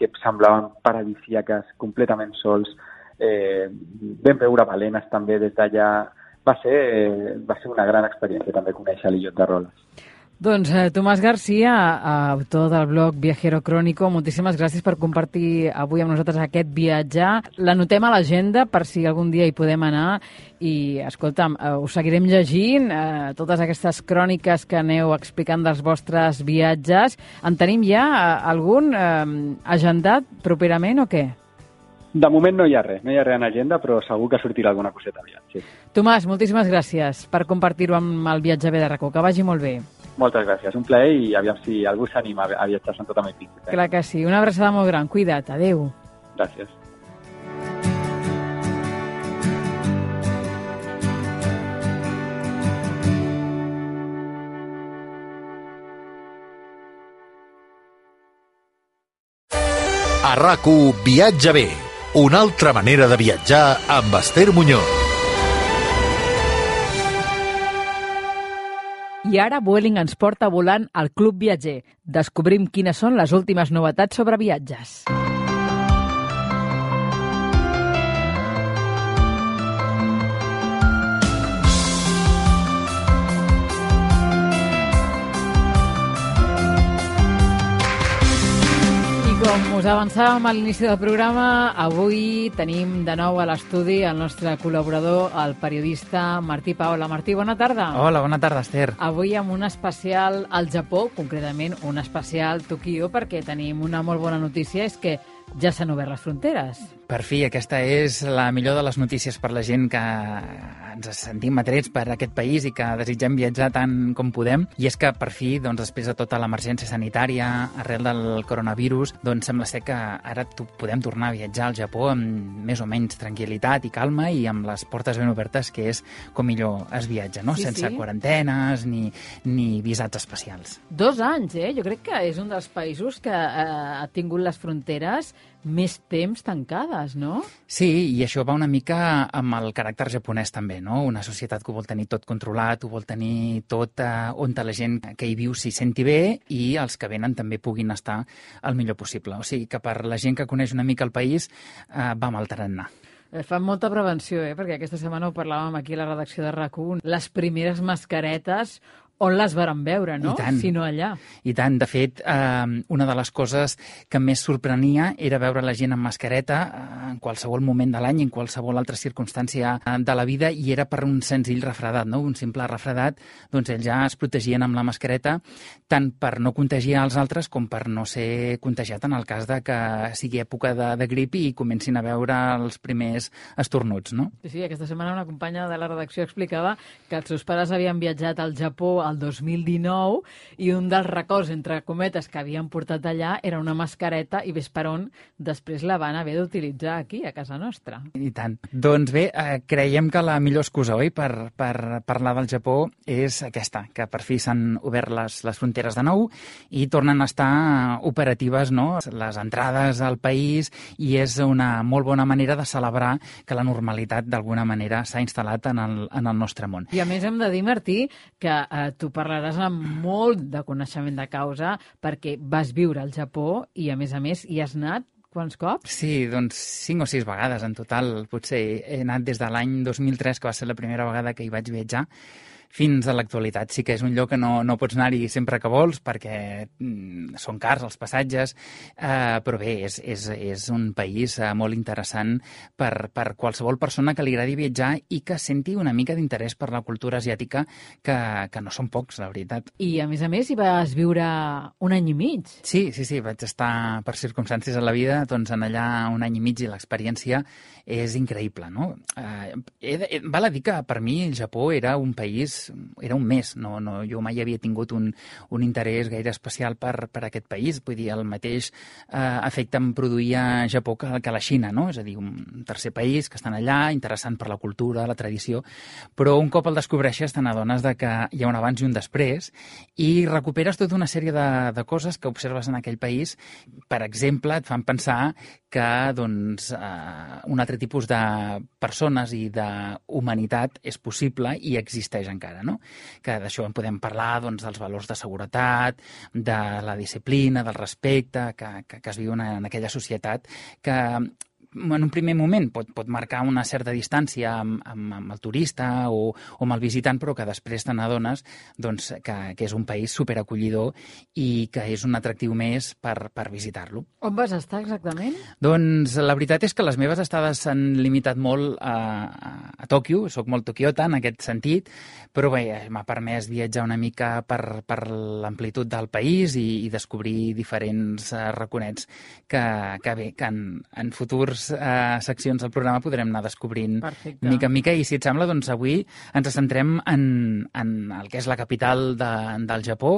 Speaker 3: que semblaven paradisíaques, completament sols, eh, vam veure balenes també des d'allà, va ser, eh, va ser una gran experiència també conèixer l'illot de Roles.
Speaker 1: Doncs eh, Tomàs Garcia, autor del blog Viajero Crónico, moltíssimes gràcies per compartir avui amb nosaltres aquest viatge. L'anotem a l'agenda per si algun dia hi podem anar i, escolta'm, eh, us seguirem llegint eh, totes aquestes cròniques que aneu explicant dels vostres viatges. En tenim ja eh, algun eh, agendat properament o què?
Speaker 3: De moment no hi ha res, no hi ha res en agenda, però segur que sortirà alguna coseta aviat, sí.
Speaker 1: Tomàs, moltíssimes gràcies per compartir-ho amb el viatge bé de racó. Que vagi molt bé.
Speaker 3: Moltes gràcies, un plaer i aviam si algú s'anima a viatjar a Sant i Príncipe.
Speaker 1: Clar que sí. Una abraçada molt gran. Cuida't. Adéu.
Speaker 3: Gràcies.
Speaker 2: A rac Viatge bé, una altra manera de viatjar amb Esther Muñoz.
Speaker 1: I ara Vueling ens porta volant al Club Viatger. Descobrim quines són les últimes novetats sobre viatges. I com us avançàvem a l'inici del programa, avui tenim de nou a l'estudi el nostre col·laborador, el periodista Martí Paola. Martí, bona tarda.
Speaker 4: Hola, bona tarda, Esther.
Speaker 1: Avui amb un especial al Japó, concretament un especial Tokio, perquè tenim una molt bona notícia, és que ja s'han obert les fronteres.
Speaker 4: Per fi, aquesta és la millor de les notícies per la gent que ens sentim atrets per aquest país i que desitgem viatjar tant com podem. I és que, per fi, doncs, després de tota l'emergència sanitària arrel del coronavirus, doncs sembla ser que ara podem tornar a viatjar al Japó amb més o menys tranquil·litat i calma i amb les portes ben obertes, que és com millor es viatja, no?
Speaker 1: Sí,
Speaker 4: Sense
Speaker 1: sí.
Speaker 4: quarantenes ni, ni visats especials.
Speaker 1: Dos anys, eh? Jo crec que és un dels països que eh, ha tingut les fronteres més temps tancades, no?
Speaker 4: Sí, i això va una mica amb el caràcter japonès també, no? Una societat que ho vol tenir tot controlat, ho vol tenir tot eh, on la gent que hi viu s'hi senti bé i els que venen també puguin estar el millor possible. O sigui que per la gent que coneix una mica el país eh, va el tarannà.
Speaker 1: Eh, fan molta prevenció, eh? perquè aquesta setmana ho parlàvem aquí a la redacció de rac Les primeres mascaretes on les varen veure, no?
Speaker 4: I tant.
Speaker 1: Si no allà.
Speaker 4: I tant. De fet, eh, una de les coses que més sorprenia era veure la gent amb mascareta eh, en qualsevol moment de l'any, en qualsevol altra circumstància eh, de la vida, i era per un senzill refredat, no? un simple refredat. Doncs ells ja es protegien amb la mascareta tant per no contagiar els altres com per no ser contagiat en el cas de que sigui època de, de grip i comencin a veure els primers estornuts, no?
Speaker 1: Sí, sí, aquesta setmana una companya de la redacció explicava que els seus pares havien viatjat al Japó el 2019 i un dels records, entre cometes, que havien portat allà era una mascareta i ves per on després la van haver d'utilitzar aquí, a casa nostra.
Speaker 4: I tant. Doncs bé, eh, creiem que la millor excusa, oi, per, per parlar del Japó és aquesta, que per fi s'han obert les, les fronteres de nou i tornen a estar operatives no? les entrades al país i és una molt bona manera de celebrar que la normalitat d'alguna manera s'ha instal·lat en el, en el nostre món.
Speaker 1: I a més hem de dir, Martí, que eh, tu parlaràs amb molt de coneixement de causa perquè vas viure al Japó i, a més a més, hi has anat Quants cops?
Speaker 4: Sí, doncs cinc o sis vegades en total. Potser he anat des de l'any 2003, que va ser la primera vegada que hi vaig viatjar, fins a l'actualitat. Sí que és un lloc que no, no pots anar-hi sempre que vols perquè mm, són cars els passatges, eh, però bé, és, és, és un país eh, molt interessant per, per qualsevol persona que li agradi viatjar i que senti una mica d'interès per la cultura asiàtica, que, que no són pocs, la veritat.
Speaker 1: I, a més a més, hi vas viure un any i mig.
Speaker 4: Sí, sí, sí, vaig estar per circumstàncies a la vida, doncs en allà un any i mig i l'experiència és increïble, no? Eh, he, he, val a dir que per mi el Japó era un país era un mes, no, no, jo mai havia tingut un, un interès gaire especial per, per aquest país, vull dir, el mateix eh, efecte em produïa Japó que, que la Xina, no? és a dir, un tercer país que estan allà, interessant per la cultura, la tradició, però un cop el descobreixes te n'adones de que hi ha un abans i un després i recuperes tota una sèrie de, de coses que observes en aquell país. Per exemple, et fan pensar que doncs, eh, un altre tipus de persones i de humanitat és possible i existeix encara. No? Que d'això en podem parlar doncs, dels valors de seguretat, de la disciplina, del respecte que, que, que es viu en, en aquella societat que en un primer moment pot, pot marcar una certa distància amb, amb, amb el turista o, o amb el visitant, però que després te n'adones doncs, que, que és un país superacollidor i que és un atractiu més per, per visitar-lo.
Speaker 1: On vas estar exactament?
Speaker 4: Doncs la veritat és que les meves estades s'han limitat molt a, a, a Tòquio, sóc molt toquiota en aquest sentit, però bé, m'ha permès viatjar una mica per, per l'amplitud del país i, i descobrir diferents uh, raconets que, que bé, que en, en futurs eh, seccions del programa podrem anar descobrint
Speaker 1: Perfecte.
Speaker 4: mica en mica i si et sembla, doncs avui ens centrem en, en el que és la capital de, del Japó,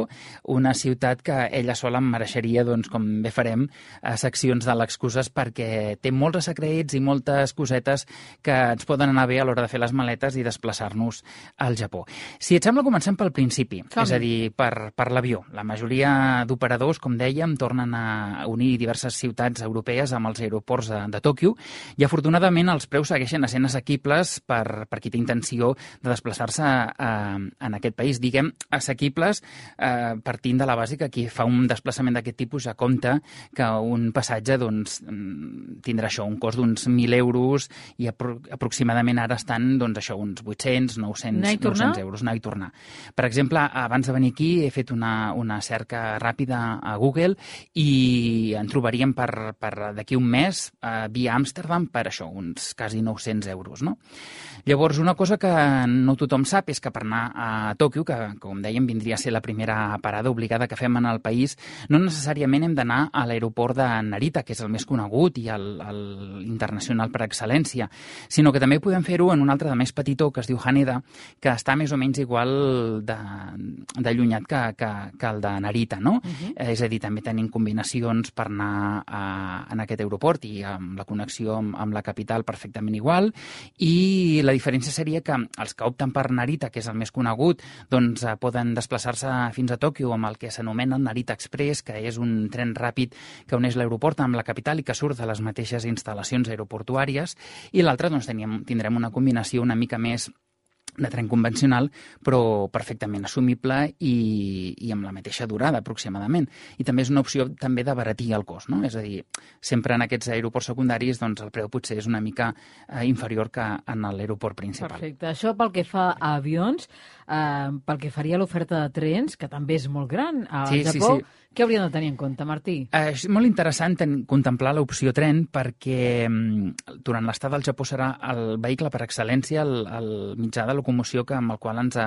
Speaker 4: una ciutat que ella sola em mereixeria, doncs, com bé farem, a seccions de l'excuses perquè té molts secrets i moltes cosetes que ens poden anar bé a l'hora de fer les maletes i desplaçar-nos al Japó. Si et sembla, comencem pel principi,
Speaker 1: Som.
Speaker 4: és a dir, per, per l'avió. La majoria d'operadors, com dèiem, tornen a unir diverses ciutats europees amb els aeroports de, de Tòquio Tòquio i afortunadament els preus segueixen sent assequibles per, per qui té intenció de desplaçar-se en aquest país. Diguem, assequibles eh, partint de la base que qui fa un desplaçament d'aquest tipus ja compta que un passatge doncs, mm, tindrà això, un cost d'uns 1.000 euros i apro aproximadament ara estan doncs, això, uns 800, 900, 900 euros, anar i tornar. Per exemple, abans de venir aquí he fet una, una cerca ràpida a Google i en trobaríem per, per d'aquí un mes eh, via Amsterdam per això, uns quasi 900 euros. No? Llavors, una cosa que no tothom sap és que per anar a Tòquio, que com dèiem vindria a ser la primera parada obligada que fem en el país, no necessàriament hem d'anar a l'aeroport de Narita, que és el més conegut i el, el internacional per excel·lència, sinó que també podem fer-ho en un altre de més petitó que es diu Haneda, que està més o menys igual de, de llunyat que, que, que el de Narita, no? Uh -huh. És a dir, també tenim combinacions per anar a, en aquest aeroport i amb la connexió amb, amb la capital perfectament igual, i la diferència seria que els que opten per Narita, que és el més conegut, doncs eh, poden desplaçar-se fins a Tòquio amb el que s'anomena el Narita Express, que és un tren ràpid que uneix l'aeroport amb la capital i que surt de les mateixes instal·lacions aeroportuàries, i l'altre doncs, tindrem una combinació una mica més de tren convencional, però perfectament assumible i, i amb la mateixa durada, aproximadament. I també és una opció també d'abaratir el cost, no? És a dir, sempre en aquests aeroports secundaris doncs, el preu potser és una mica eh, inferior que en l'aeroport principal.
Speaker 1: Perfecte. Això pel que fa a avions, eh, pel que faria l'oferta de trens, que també és molt gran al
Speaker 4: sí,
Speaker 1: Japó,
Speaker 4: sí, sí.
Speaker 1: què hauríem de tenir en compte, Martí?
Speaker 4: Eh, és molt interessant ten, contemplar l'opció tren perquè mm, durant l'estat al Japó serà el vehicle per excel·lència, el, el mitjà de locomoció que, amb el qual ens eh,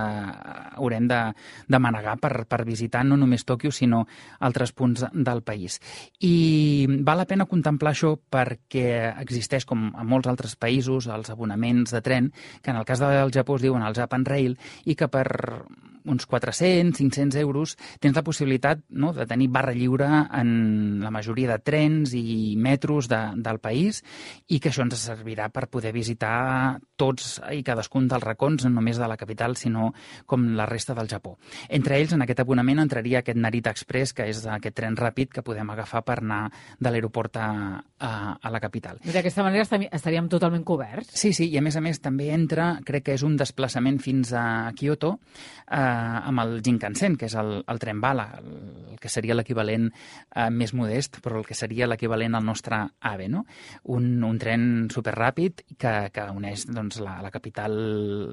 Speaker 4: haurem de, de manegar per, per visitar no només Tòquio, sinó altres punts del país. I val la pena contemplar això perquè existeix, com a molts altres països, els abonaments de tren, que en el cas del Japó es diuen el Japan Rail, i que per uns 400, 500 euros, tens la possibilitat no, de tenir barra lliure en la majoria de trens i metros de, del país i que això ens servirà per poder visitar tots i cadascun dels racons, no només de la capital, sinó com la resta del Japó. Entre ells, en aquest abonament entraria aquest Narita Express, que és aquest tren ràpid que podem agafar per anar de l'aeroport a, a, a la capital.
Speaker 1: I d'aquesta manera estaríem totalment coberts?
Speaker 4: Sí, sí, i a més a més també entra, crec que és un desplaçament fins a Kyoto, eh, amb el Jinkansen, que és el, el tren bala, el, el que seria l'equivalent eh, més modest, però el que seria l'equivalent al nostre AVE, no? Un, un tren superràpid que, que uneix doncs, la, la capital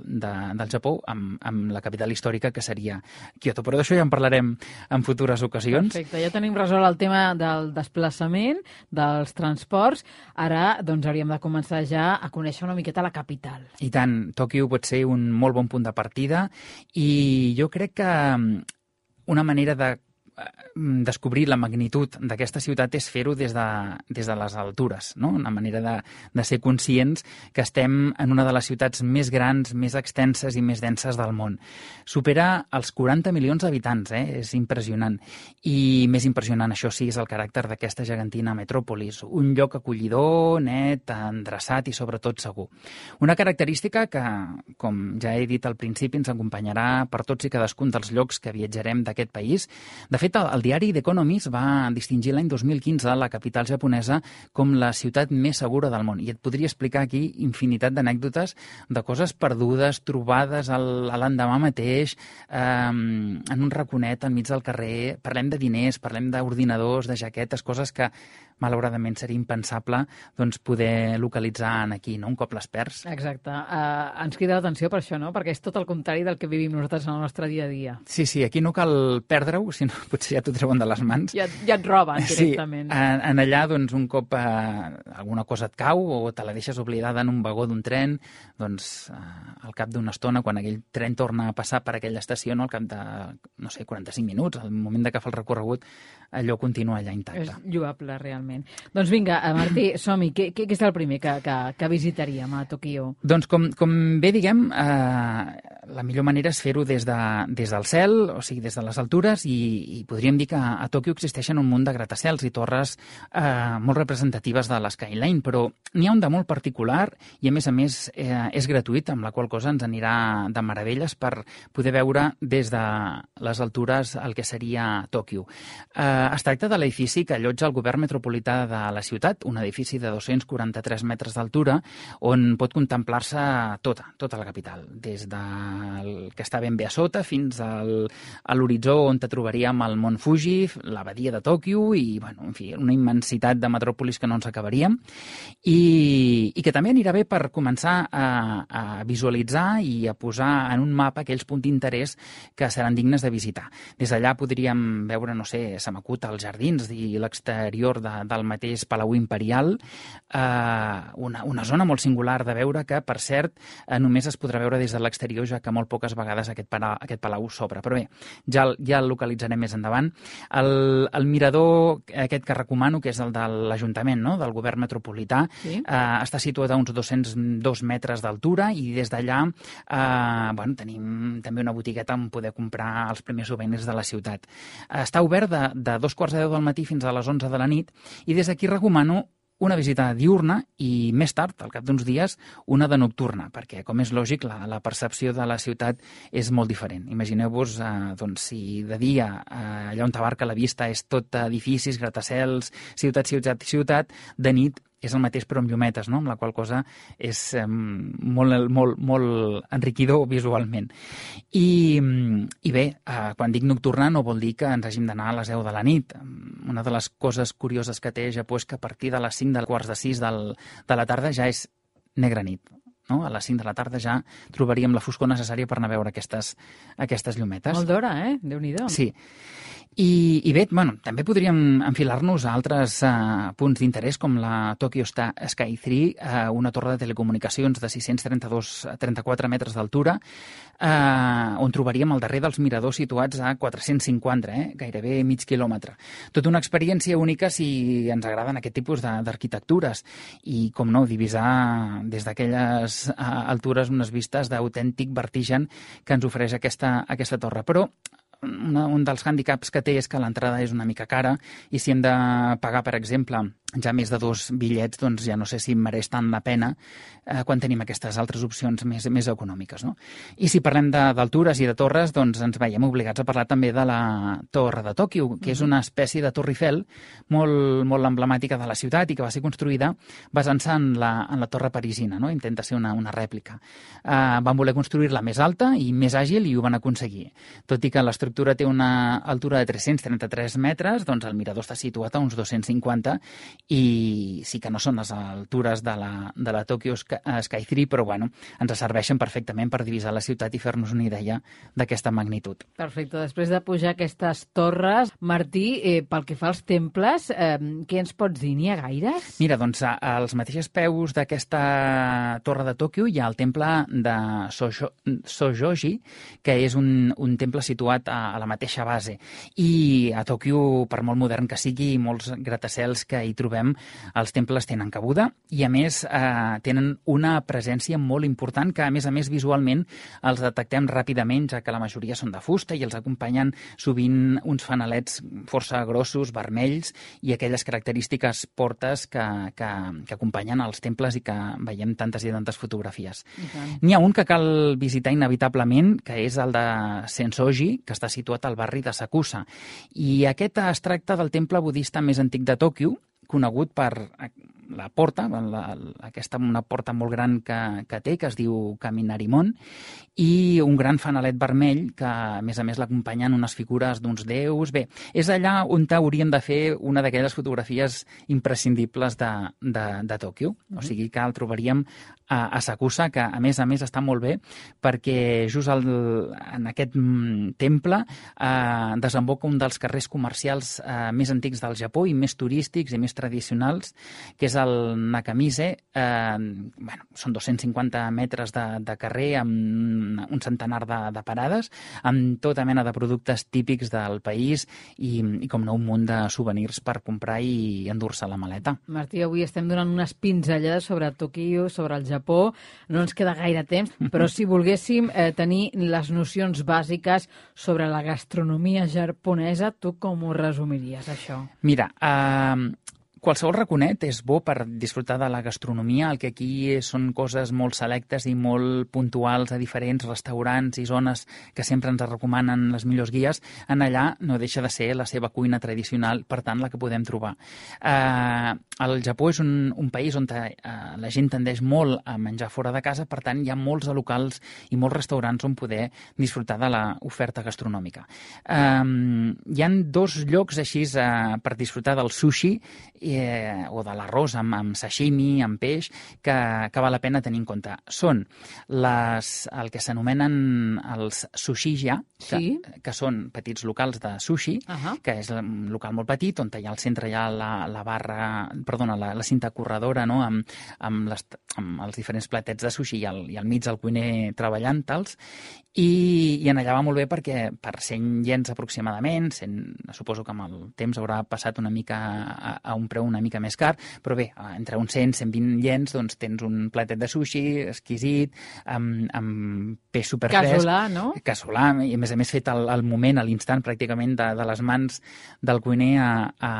Speaker 4: de, del Japó amb, amb la capital històrica, que seria Kyoto. Però d'això ja en parlarem en futures ocasions.
Speaker 1: Perfecte, ja tenim resolt el tema del desplaçament, dels transports. Ara doncs, hauríem de començar ja a conèixer una miqueta la capital.
Speaker 4: I tant, Tòquio pot ser un molt bon punt de partida i jo crec que mm, una manera de descobrir la magnitud d'aquesta ciutat és fer-ho des, de, des de les altures, no? una manera de, de ser conscients que estem en una de les ciutats més grans, més extenses i més denses del món. Supera els 40 milions d'habitants, eh? és impressionant. I més impressionant, això sí, és el caràcter d'aquesta gegantina metròpolis, un lloc acollidor, net, endreçat i sobretot segur. Una característica que, com ja he dit al principi, ens acompanyarà per tots i cadascun dels llocs que viatjarem d'aquest país. De fet, el, el diari The Economist va distingir l'any 2015 la capital japonesa com la ciutat més segura del món. I et podria explicar aquí infinitat d'anècdotes de coses perdudes, trobades l'endemà mateix, eh, en un raconet enmig del carrer. Parlem de diners, parlem d'ordinadors, de jaquetes, coses que malauradament seria impensable doncs, poder localitzar en aquí, no? un cop les perds.
Speaker 1: Exacte. Uh, ens crida l'atenció per això, no? perquè és tot el contrari del que vivim nosaltres en el nostre dia a dia.
Speaker 4: Sí, sí, aquí no cal perdre-ho, sinó potser ja t'ho treuen de les mans.
Speaker 1: Ja, ja et roben directament.
Speaker 4: Sí, en, en allà, doncs, un cop eh, alguna cosa et cau o te la deixes oblidada en un vagó d'un tren, doncs, eh, al cap d'una estona, quan aquell tren torna a passar per aquella estació, no, al cap de, no sé, 45 minuts, al moment de que fa el recorregut, allò continua allà intacte.
Speaker 1: És lloable, realment. Doncs vinga, eh, Martí, som-hi. Què, què, què és el primer que, que, que visitaríem a Tokio?
Speaker 4: Doncs com, com bé diguem, eh, la millor manera és fer-ho des, de, des del cel, o sigui, des de les altures, i, i podríem dir que a, Tòquio existeixen un munt de gratacels i torres eh, molt representatives de l'Skyline, però n'hi ha un de molt particular i, a més a més, eh, és gratuït, amb la qual cosa ens anirà de meravelles per poder veure des de les altures el que seria Tòquio. Eh, es tracta de l'edifici que allotja el govern metropolità de la ciutat, un edifici de 243 metres d'altura, on pot contemplar-se tota, tota la capital, des de el que està ben bé a sota fins al, a l'horitzó on te trobaríem el Mont Fuji, la badia de Tòquio i, bueno, en fi, una immensitat de metròpolis que no ens acabaríem i, i que també anirà bé per començar a, a visualitzar i a posar en un mapa aquells punts d'interès que seran dignes de visitar. Des d'allà podríem veure, no sé, se els jardins i l'exterior de, del mateix Palau Imperial, eh, una, una zona molt singular de veure que, per cert, eh, només es podrà veure des de l'exterior, ja que molt poques vegades aquest, para, aquest palau s'obre. Però bé, ja, ja el localitzarem més endavant. El, el mirador aquest que recomano, que és el de l'Ajuntament, no? del govern metropolità, sí. eh, està situat a uns 202 metres d'altura i des d'allà eh, bueno, tenim també una botigueta on poder comprar els primers souvenirs de la ciutat. Està obert de, de dos quarts de deu del matí fins a les 11 de la nit i des d'aquí recomano una visita diurna i més tard, al cap d'uns dies, una de nocturna, perquè, com és lògic, la, la percepció de la ciutat és molt diferent. Imagineu-vos eh, doncs, si de dia eh, allà on tabarca la vista és tot edificis, gratacels, ciutat, ciutat, ciutat, de nit és el mateix però amb llumetes, no? amb la qual cosa és eh, molt, molt, molt enriquidor visualment. I, i bé, eh, quan dic nocturna no vol dir que ens hàgim d'anar a les 10 de la nit. Una de les coses curioses que té Japó és que a partir de les 5 de quarts de 6 del, de la tarda ja és negra nit. No? A les 5 de la tarda ja trobaríem la foscor necessària per anar a veure aquestes, aquestes llumetes.
Speaker 1: Molt d'hora, eh? Déu-n'hi-do.
Speaker 4: Sí. I, i bé, bueno, també podríem enfilar-nos a altres uh, punts d'interès com la Tokyo Sky 3, uh, una torre de telecomunicacions de 632-34 metres d'altura, uh, on trobaríem el darrer dels miradors situats a 450, eh, gairebé mig quilòmetre. Tota una experiència única si ens agraden aquest tipus d'arquitectures i, com no, divisar des d'aquelles uh, altures unes vistes d'autèntic vertigen que ens ofereix aquesta, aquesta torre. Però una, un dels hàndicaps que té és que l'entrada és una mica cara i si hem de pagar, per exemple, ja més de dos bitllets, doncs ja no sé si mereix tant la pena eh, quan tenim aquestes altres opcions més, més econòmiques. No? I si parlem d'altures i de torres, doncs ens veiem obligats a parlar també de la Torre de Tòquio, que és una espècie de Torre Eiffel molt, molt emblemàtica de la ciutat i que va ser construïda basant-se en, la, en la torre parisina, no? intenta ser una, una rèplica. Eh, van voler construir-la més alta i més àgil i ho van aconseguir. Tot i que l'estructura té una altura de 333 metres, doncs el mirador està situat a uns 250 i sí que no són les altures de la, de la Tokyo eh, Sky 3, però bueno, ens serveixen perfectament per divisar la ciutat i fer-nos una idea d'aquesta magnitud.
Speaker 1: Perfecte. Després de pujar aquestes torres, Martí, eh, pel que fa als temples, eh, què ens pots dir? N'hi ha gaires?
Speaker 4: Mira, doncs als mateixos peus d'aquesta torre de Tòquio hi ha el temple de Sojo, Sojoji, que és un, un temple situat a, a la mateixa base. I a Tòquio, per molt modern que sigui, molts gratacels que hi trobem trobem, els temples tenen cabuda i, a més, eh, tenen una presència molt important que, a més a més, visualment els detectem ràpidament, ja que la majoria són de fusta i els acompanyen sovint uns fanalets força grossos, vermells, i aquelles característiques portes que, que, que acompanyen els temples i que veiem tantes i tantes fotografies. N'hi ha un que cal visitar inevitablement, que és el de Sensoji, que està situat al barri de Sakusa. I aquest es tracta del temple budista més antic de Tòquio, conegut per la porta, la, aquesta una porta molt gran que, que té, que es diu Caminarimon, i un gran fanalet vermell que, a més a més, l'acompanyen unes figures d'uns déus. Bé, és allà on hauríem de fer una d'aquelles fotografies imprescindibles de, de, de Tòquio. Mm -hmm. O sigui que el trobaríem a, a Sakusa, que a més a més està molt bé perquè just al, en aquest mm, temple eh, desemboca un dels carrers comercials eh, més antics del Japó i més turístics i més tradicionals, que és és el Nakamise, eh, bueno, són 250 metres de, de carrer amb un centenar de, de parades, amb tota mena de productes típics del país i, i com no, un munt de souvenirs per comprar i endur-se la maleta.
Speaker 1: Martí, avui estem donant unes pinzellades sobre Tokio, sobre el Japó, no ens queda gaire temps, però si volguéssim eh, tenir les nocions bàsiques sobre la gastronomia japonesa, tu com ho resumiries, això?
Speaker 4: Mira, eh, Qualsevol raconet és bo per disfrutar de la gastronomia, el que aquí són coses molt selectes i molt puntuals a diferents restaurants i zones que sempre ens recomanen les millors guies, en allà no deixa de ser la seva cuina tradicional, per tant, la que podem trobar. Eh, el Japó és un, un país on eh, la gent tendeix molt a menjar fora de casa, per tant, hi ha molts locals i molts restaurants on poder disfrutar de l'oferta gastronòmica. Eh, hi han dos llocs així eh, per disfrutar del sushi i eh, o de l'arròs amb, amb sashimi, amb peix, que, que val la pena tenir en compte. Són les, el que s'anomenen els sushija, que, sí. que són petits locals de sushi, uh -huh. que és un local molt petit, on hi ha al centre hi ha la, la barra, perdona, la, la cinta corredora, no?, amb, amb, les, amb els diferents platets de sushi i al, i al mig el cuiner treballant-te'ls, i, i en allà va molt bé perquè per 100 yens aproximadament, 100, suposo que amb el temps haurà passat una mica a, a un preu una mica més car, però bé, entre uns 100 120 yens doncs, tens un platet de sushi exquisit, amb, amb peix superfresc.
Speaker 1: Casolà, no?
Speaker 4: Casolà, i a més a més fet al, al moment, a l'instant pràcticament de, de les mans del cuiner a, a,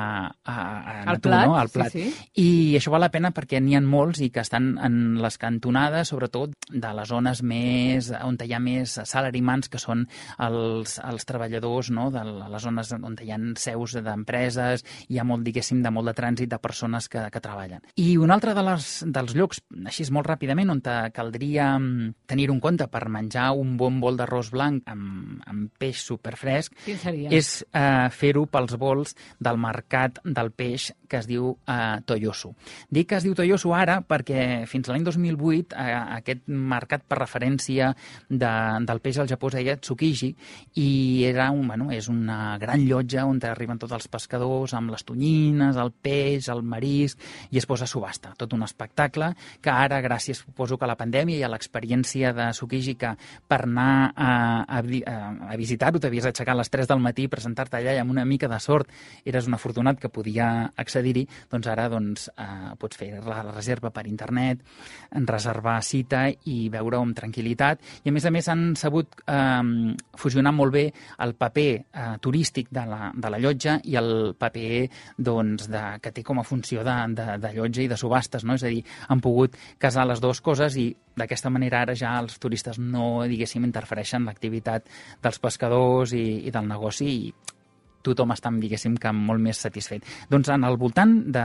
Speaker 4: a, a,
Speaker 1: al plat,
Speaker 4: no? al plat.
Speaker 1: Sí, sí.
Speaker 4: I això val la pena perquè n'hi ha molts i que estan en les cantonades, sobretot de les zones més on hi ha més salarimans, que són els, els treballadors no? de les zones on hi ha seus d'empreses, hi ha molt, diguéssim, de molt de trànsit de persones que, que treballen. I un altre de les, dels llocs, així molt ràpidament, on te caldria mm, tenir-ho en compte per menjar un bon bol d'arròs blanc amb, amb peix superfresc, és eh, fer-ho pels vols del mercat del peix que es diu eh, Toyosu. Dic que es diu Toyosu ara perquè fins l'any 2008 eh, aquest mercat per referència de, del peix al Japó es deia Tsukiji i era un, bueno, és una gran llotja on arriben tots els pescadors amb les tonyines, el peix, el marisc i es posa a subhasta. Tot un espectacle que ara, gràcies, suposo que a la pandèmia i a l'experiència de Tsukiji que per anar a, a, a, visitar-ho t'havies d'aixecar a les 3 del matí, presentar-te allà i amb una mica de sort eres un afortunat que podia accedir-hi, doncs ara doncs, eh, pots fer la reserva per internet, reservar cita i veure-ho amb tranquil·litat. I a més a més han sabut eh, fusionar molt bé el paper eh, turístic de la, de la llotja i el paper doncs, de, que té com a funció de, de, de llotja i de subhastes, no? és a dir, han pogut casar les dues coses i d'aquesta manera ara ja els turistes no, diguéssim, interfereixen l'activitat dels pescadors i, i del negoci i tothom està, diguéssim, que molt més satisfet. Doncs en el voltant de,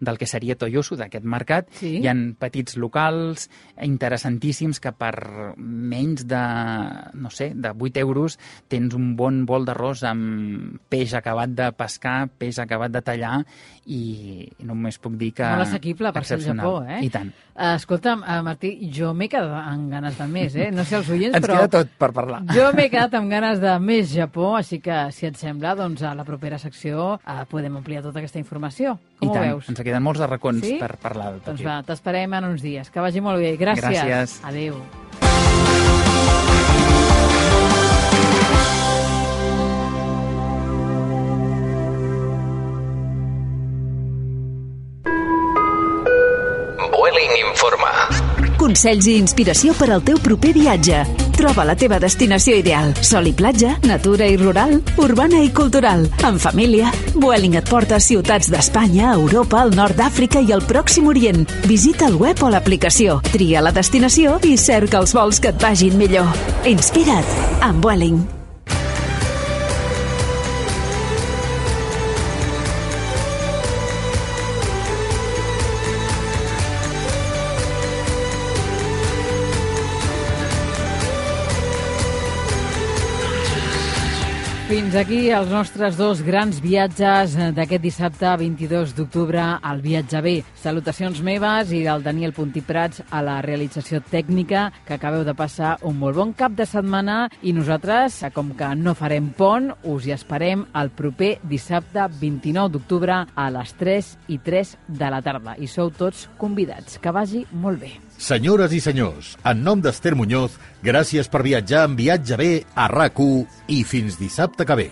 Speaker 4: del que seria Toyosu, d'aquest mercat,
Speaker 1: sí.
Speaker 4: hi han petits locals interessantíssims que per menys de, no sé, de 8 euros tens un bon bol d'arròs amb peix acabat de pescar, peix acabat de tallar i només puc dir que...
Speaker 1: Molt assequible per ser Japó, eh?
Speaker 4: I tant.
Speaker 1: Uh, escolta'm, uh, Martí, jo m'he quedat amb ganes de més, eh? No sé els oients,
Speaker 4: Ens
Speaker 1: però...
Speaker 4: queda tot per parlar.
Speaker 1: Jo m'he quedat amb ganes de més Japó, així que, si et sembla, doncs a la propera secció uh, podem ampliar tota aquesta informació. Com
Speaker 4: I
Speaker 1: ho
Speaker 4: tant,
Speaker 1: veus?
Speaker 4: ens queden molts de racons
Speaker 1: Sí?
Speaker 4: per parlar
Speaker 1: Doncs va, t'esperem en uns dies. Que vagi molt bé. Gràcies.
Speaker 4: Gràcies.
Speaker 1: Adéu.
Speaker 5: Consells i inspiració per al teu proper viatge. Troba la teva destinació ideal. Sol i platja, natura i rural, urbana i cultural, en família. Vueling et porta a ciutats d'Espanya, Europa, el nord d'Àfrica i el Pròxim Orient. Visita el web o l'aplicació, tria la destinació i cerca els vols que et vagin millor. Inspira't amb Vueling.
Speaker 1: Fins aquí els nostres dos grans viatges eh, d'aquest dissabte 22 d'octubre al Viatge B. Salutacions meves i del Daniel Puntí Prats a la realització tècnica, que acabeu de passar un molt bon cap de setmana i nosaltres, eh, com que no farem pont, us hi esperem el proper dissabte 29 d'octubre a les 3 i 3 de la tarda. I sou tots convidats. Que vagi molt bé.
Speaker 2: Senyores i senyors, en nom d'Ester Muñoz, gràcies per viatjar en Viatge B a rac i fins dissabte que ve.